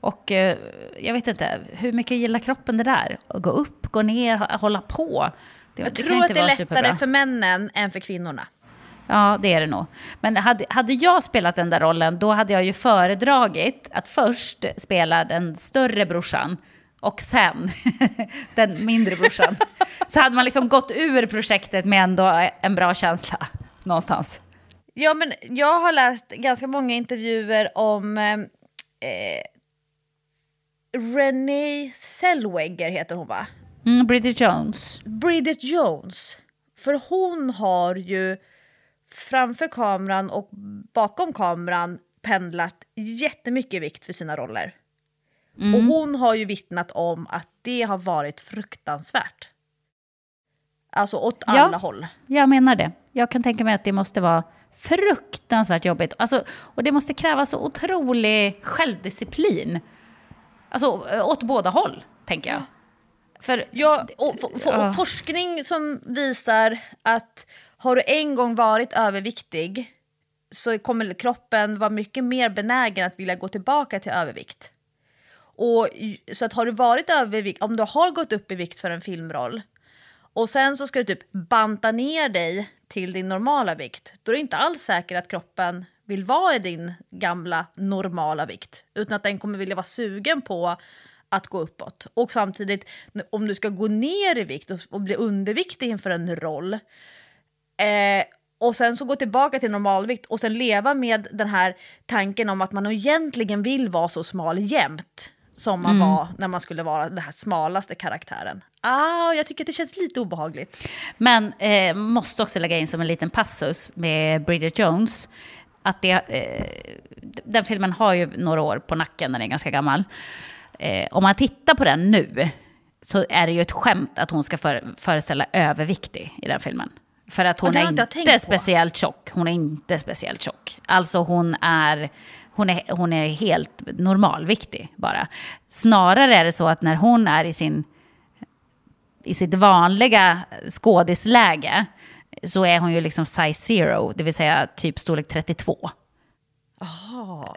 Och eh, jag vet inte, hur mycket gillar kroppen det där? Att gå upp, gå ner, hålla på. Det,
Jag
det
tror att det är lättare
superbra.
för männen än för kvinnorna.
Ja, det är det nog. Men hade, hade jag spelat den där rollen, då hade jag ju föredragit att först spela den större brorsan och sen den mindre brorsan. Så hade man liksom gått ur projektet med ändå en bra känsla någonstans.
Ja, men jag har läst ganska många intervjuer om eh, eh, Renee Zellweger heter hon va?
Mm, Bridget Jones.
Bridget Jones. För hon har ju framför kameran och bakom kameran pendlat jättemycket vikt för sina roller. Och hon har ju vittnat om att det har varit fruktansvärt. Alltså åt
Ja.
alla håll.
Jag menar det. Jag kan tänka mig att det måste vara fruktansvärt jobbigt. Alltså, och det måste kräva så otrolig självdisciplin. Alltså eh, åt båda håll, tänker jag. För,
Ja, och, f-
Ja.
och forskning som visar att har du en gång varit överviktig så kommer kroppen vara mycket mer benägen att vilja gå tillbaka till övervikt. Och, så att har du varit övervikt, om du har gått upp i vikt för en filmroll och sen så ska du typ banta ner dig till din normala vikt, då är det inte alls säkert att kroppen vill vara i din gamla normala vikt, utan att den kommer vilja vara sugen på att gå uppåt. Och samtidigt, om du ska gå ner i vikt och, och bli underviktig inför en roll, eh, och sen så gå tillbaka till normalvikt och sen leva med den här tanken om att man egentligen vill vara så smal jämt som man var när man skulle vara den här smalaste karaktären. Ah, jag tycker att det känns lite obehagligt.
Men eh, måste också lägga in som en liten passus med Bridget Jones. Att det, eh, den filmen har ju några år på nacken, den är ganska gammal. Eh, om man tittar på den nu så är det ju ett skämt att hon ska för, föreställa överviktig i den filmen. För att hon är
inte
speciellt tjock. Hon är inte speciellt tjock. Alltså hon är, hon är, hon är helt normalviktig bara. Snarare är det så att när hon är i sin i sitt vanliga skådisläge så är hon ju liksom size zero, det vill säga typ storlek 32.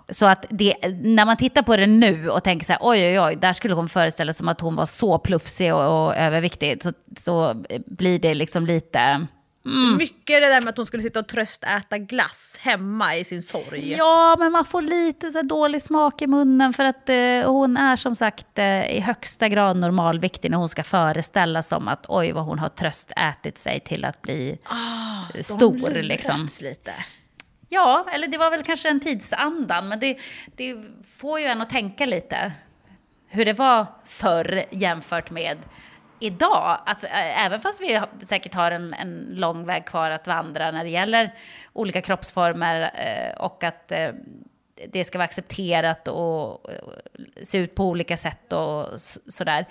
Så att det, när man tittar på det nu och tänker så här, oj oj oj, där skulle hon föreställa som att hon var så plufsig och, och överviktig, så, så blir det liksom lite,
Mm. Mycket det där med att hon skulle sitta och tröstäta glass hemma i sin sorg.
Ja, men man får lite så dålig smak i munnen för att eh, hon är som sagt eh, i högsta grad normalviktig när hon ska föreställa som att oj vad hon har tröstätit sig till att bli
Ah,
stor. Liksom.
lite.
Ja, eller det var väl kanske en tidsandan, men det, det får ju en att tänka lite hur det var förr jämfört med idag. Att, eh, även fast vi säkert har en, en lång väg kvar att vandra när det gäller olika kroppsformer eh, och att eh, det ska vara accepterat och, och se ut på olika sätt och sådär,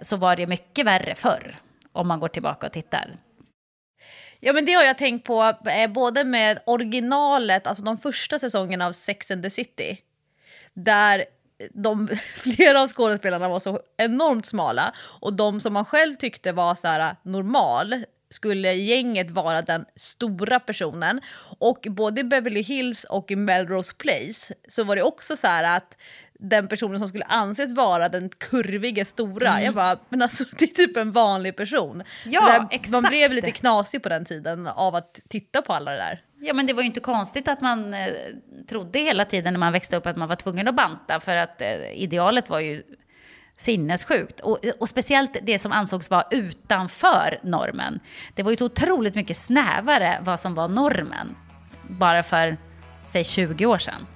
så var det mycket värre förr om man går tillbaka och tittar.
Ja men det har jag tänkt på både med originalet, alltså de första säsongerna av Sex and the City. Där de, flera av skådespelarna var så enormt smala och de som man själv tyckte var så här normal skulle gänget vara den stora personen. Och både i Beverly Hills och i Melrose Place så var det också så här att den personen som skulle anses vara den kurviga stora. Mm. Jag bara, men alltså det är typ en vanlig person.
Ja, där, exakt.
Man blev lite knasig på den tiden av att titta på alla det där.
Ja, men det var ju inte konstigt att man eh, trodde hela tiden när man växte upp att man var tvungen att banta för att eh, idealet var ju sinnessjukt. Och, eh, och speciellt det som ansågs vara utanför normen. Det var ju så otroligt mycket snävare vad som var normen bara för, säg 20 år sedan.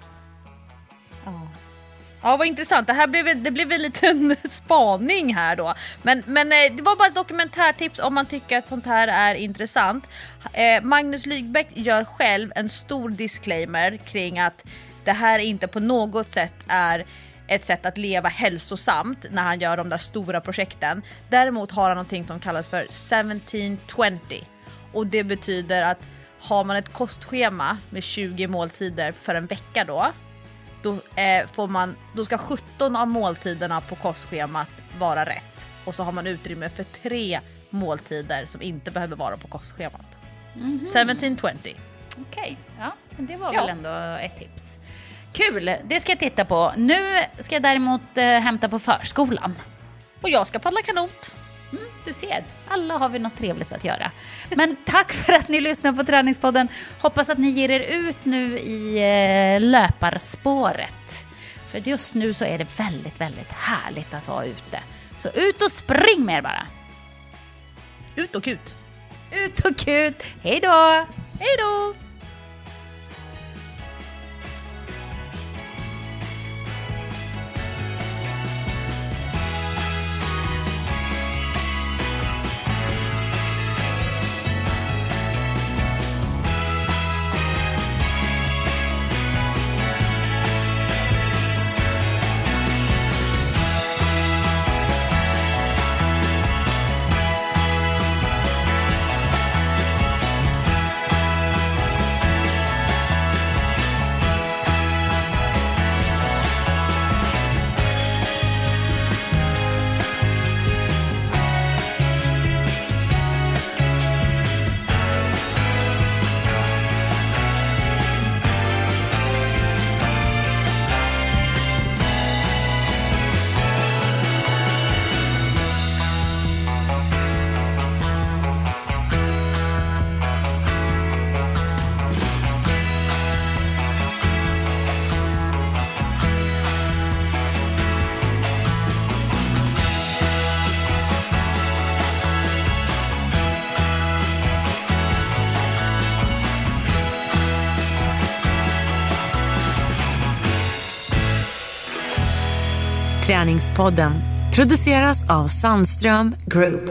Ja vad intressant, det här blev, det blev en liten spaning här då. Men, men eh, det var bara ett dokumentärtips om man tycker att sånt här är intressant. Eh, Magnus Lygbeck gör själv en stor disclaimer kring att det här inte på något sätt är ett sätt att leva hälsosamt när han gör de där stora projekten. Däremot har han någonting som kallas för 1720 och det betyder att har man ett kostschema med 20 måltider för en vecka då då, eh, får man, då ska 17 av måltiderna på kostschemat vara rätt. Och så har man utrymme för tre måltider som inte behöver vara på kostschemat. Mm -hmm. 1720.
Okej, okay. ja, det var ja. väl ändå ett tips. Kul, det ska jag titta på. Nu ska jag däremot eh, hämta på förskolan.
Och jag ska paddla kanot.
Mm, du ser, alla har vi något trevligt att göra. Men tack för att ni lyssnar på Träningspodden. Hoppas att ni ger er ut nu i eh, löparspåret. För just nu så är det väldigt, väldigt härligt att vara ute. Så ut och spring med er bara!
Ut och kut!
Ut och kut! Hej då!
Hej då!
Träningspodden produceras av Sandström Group.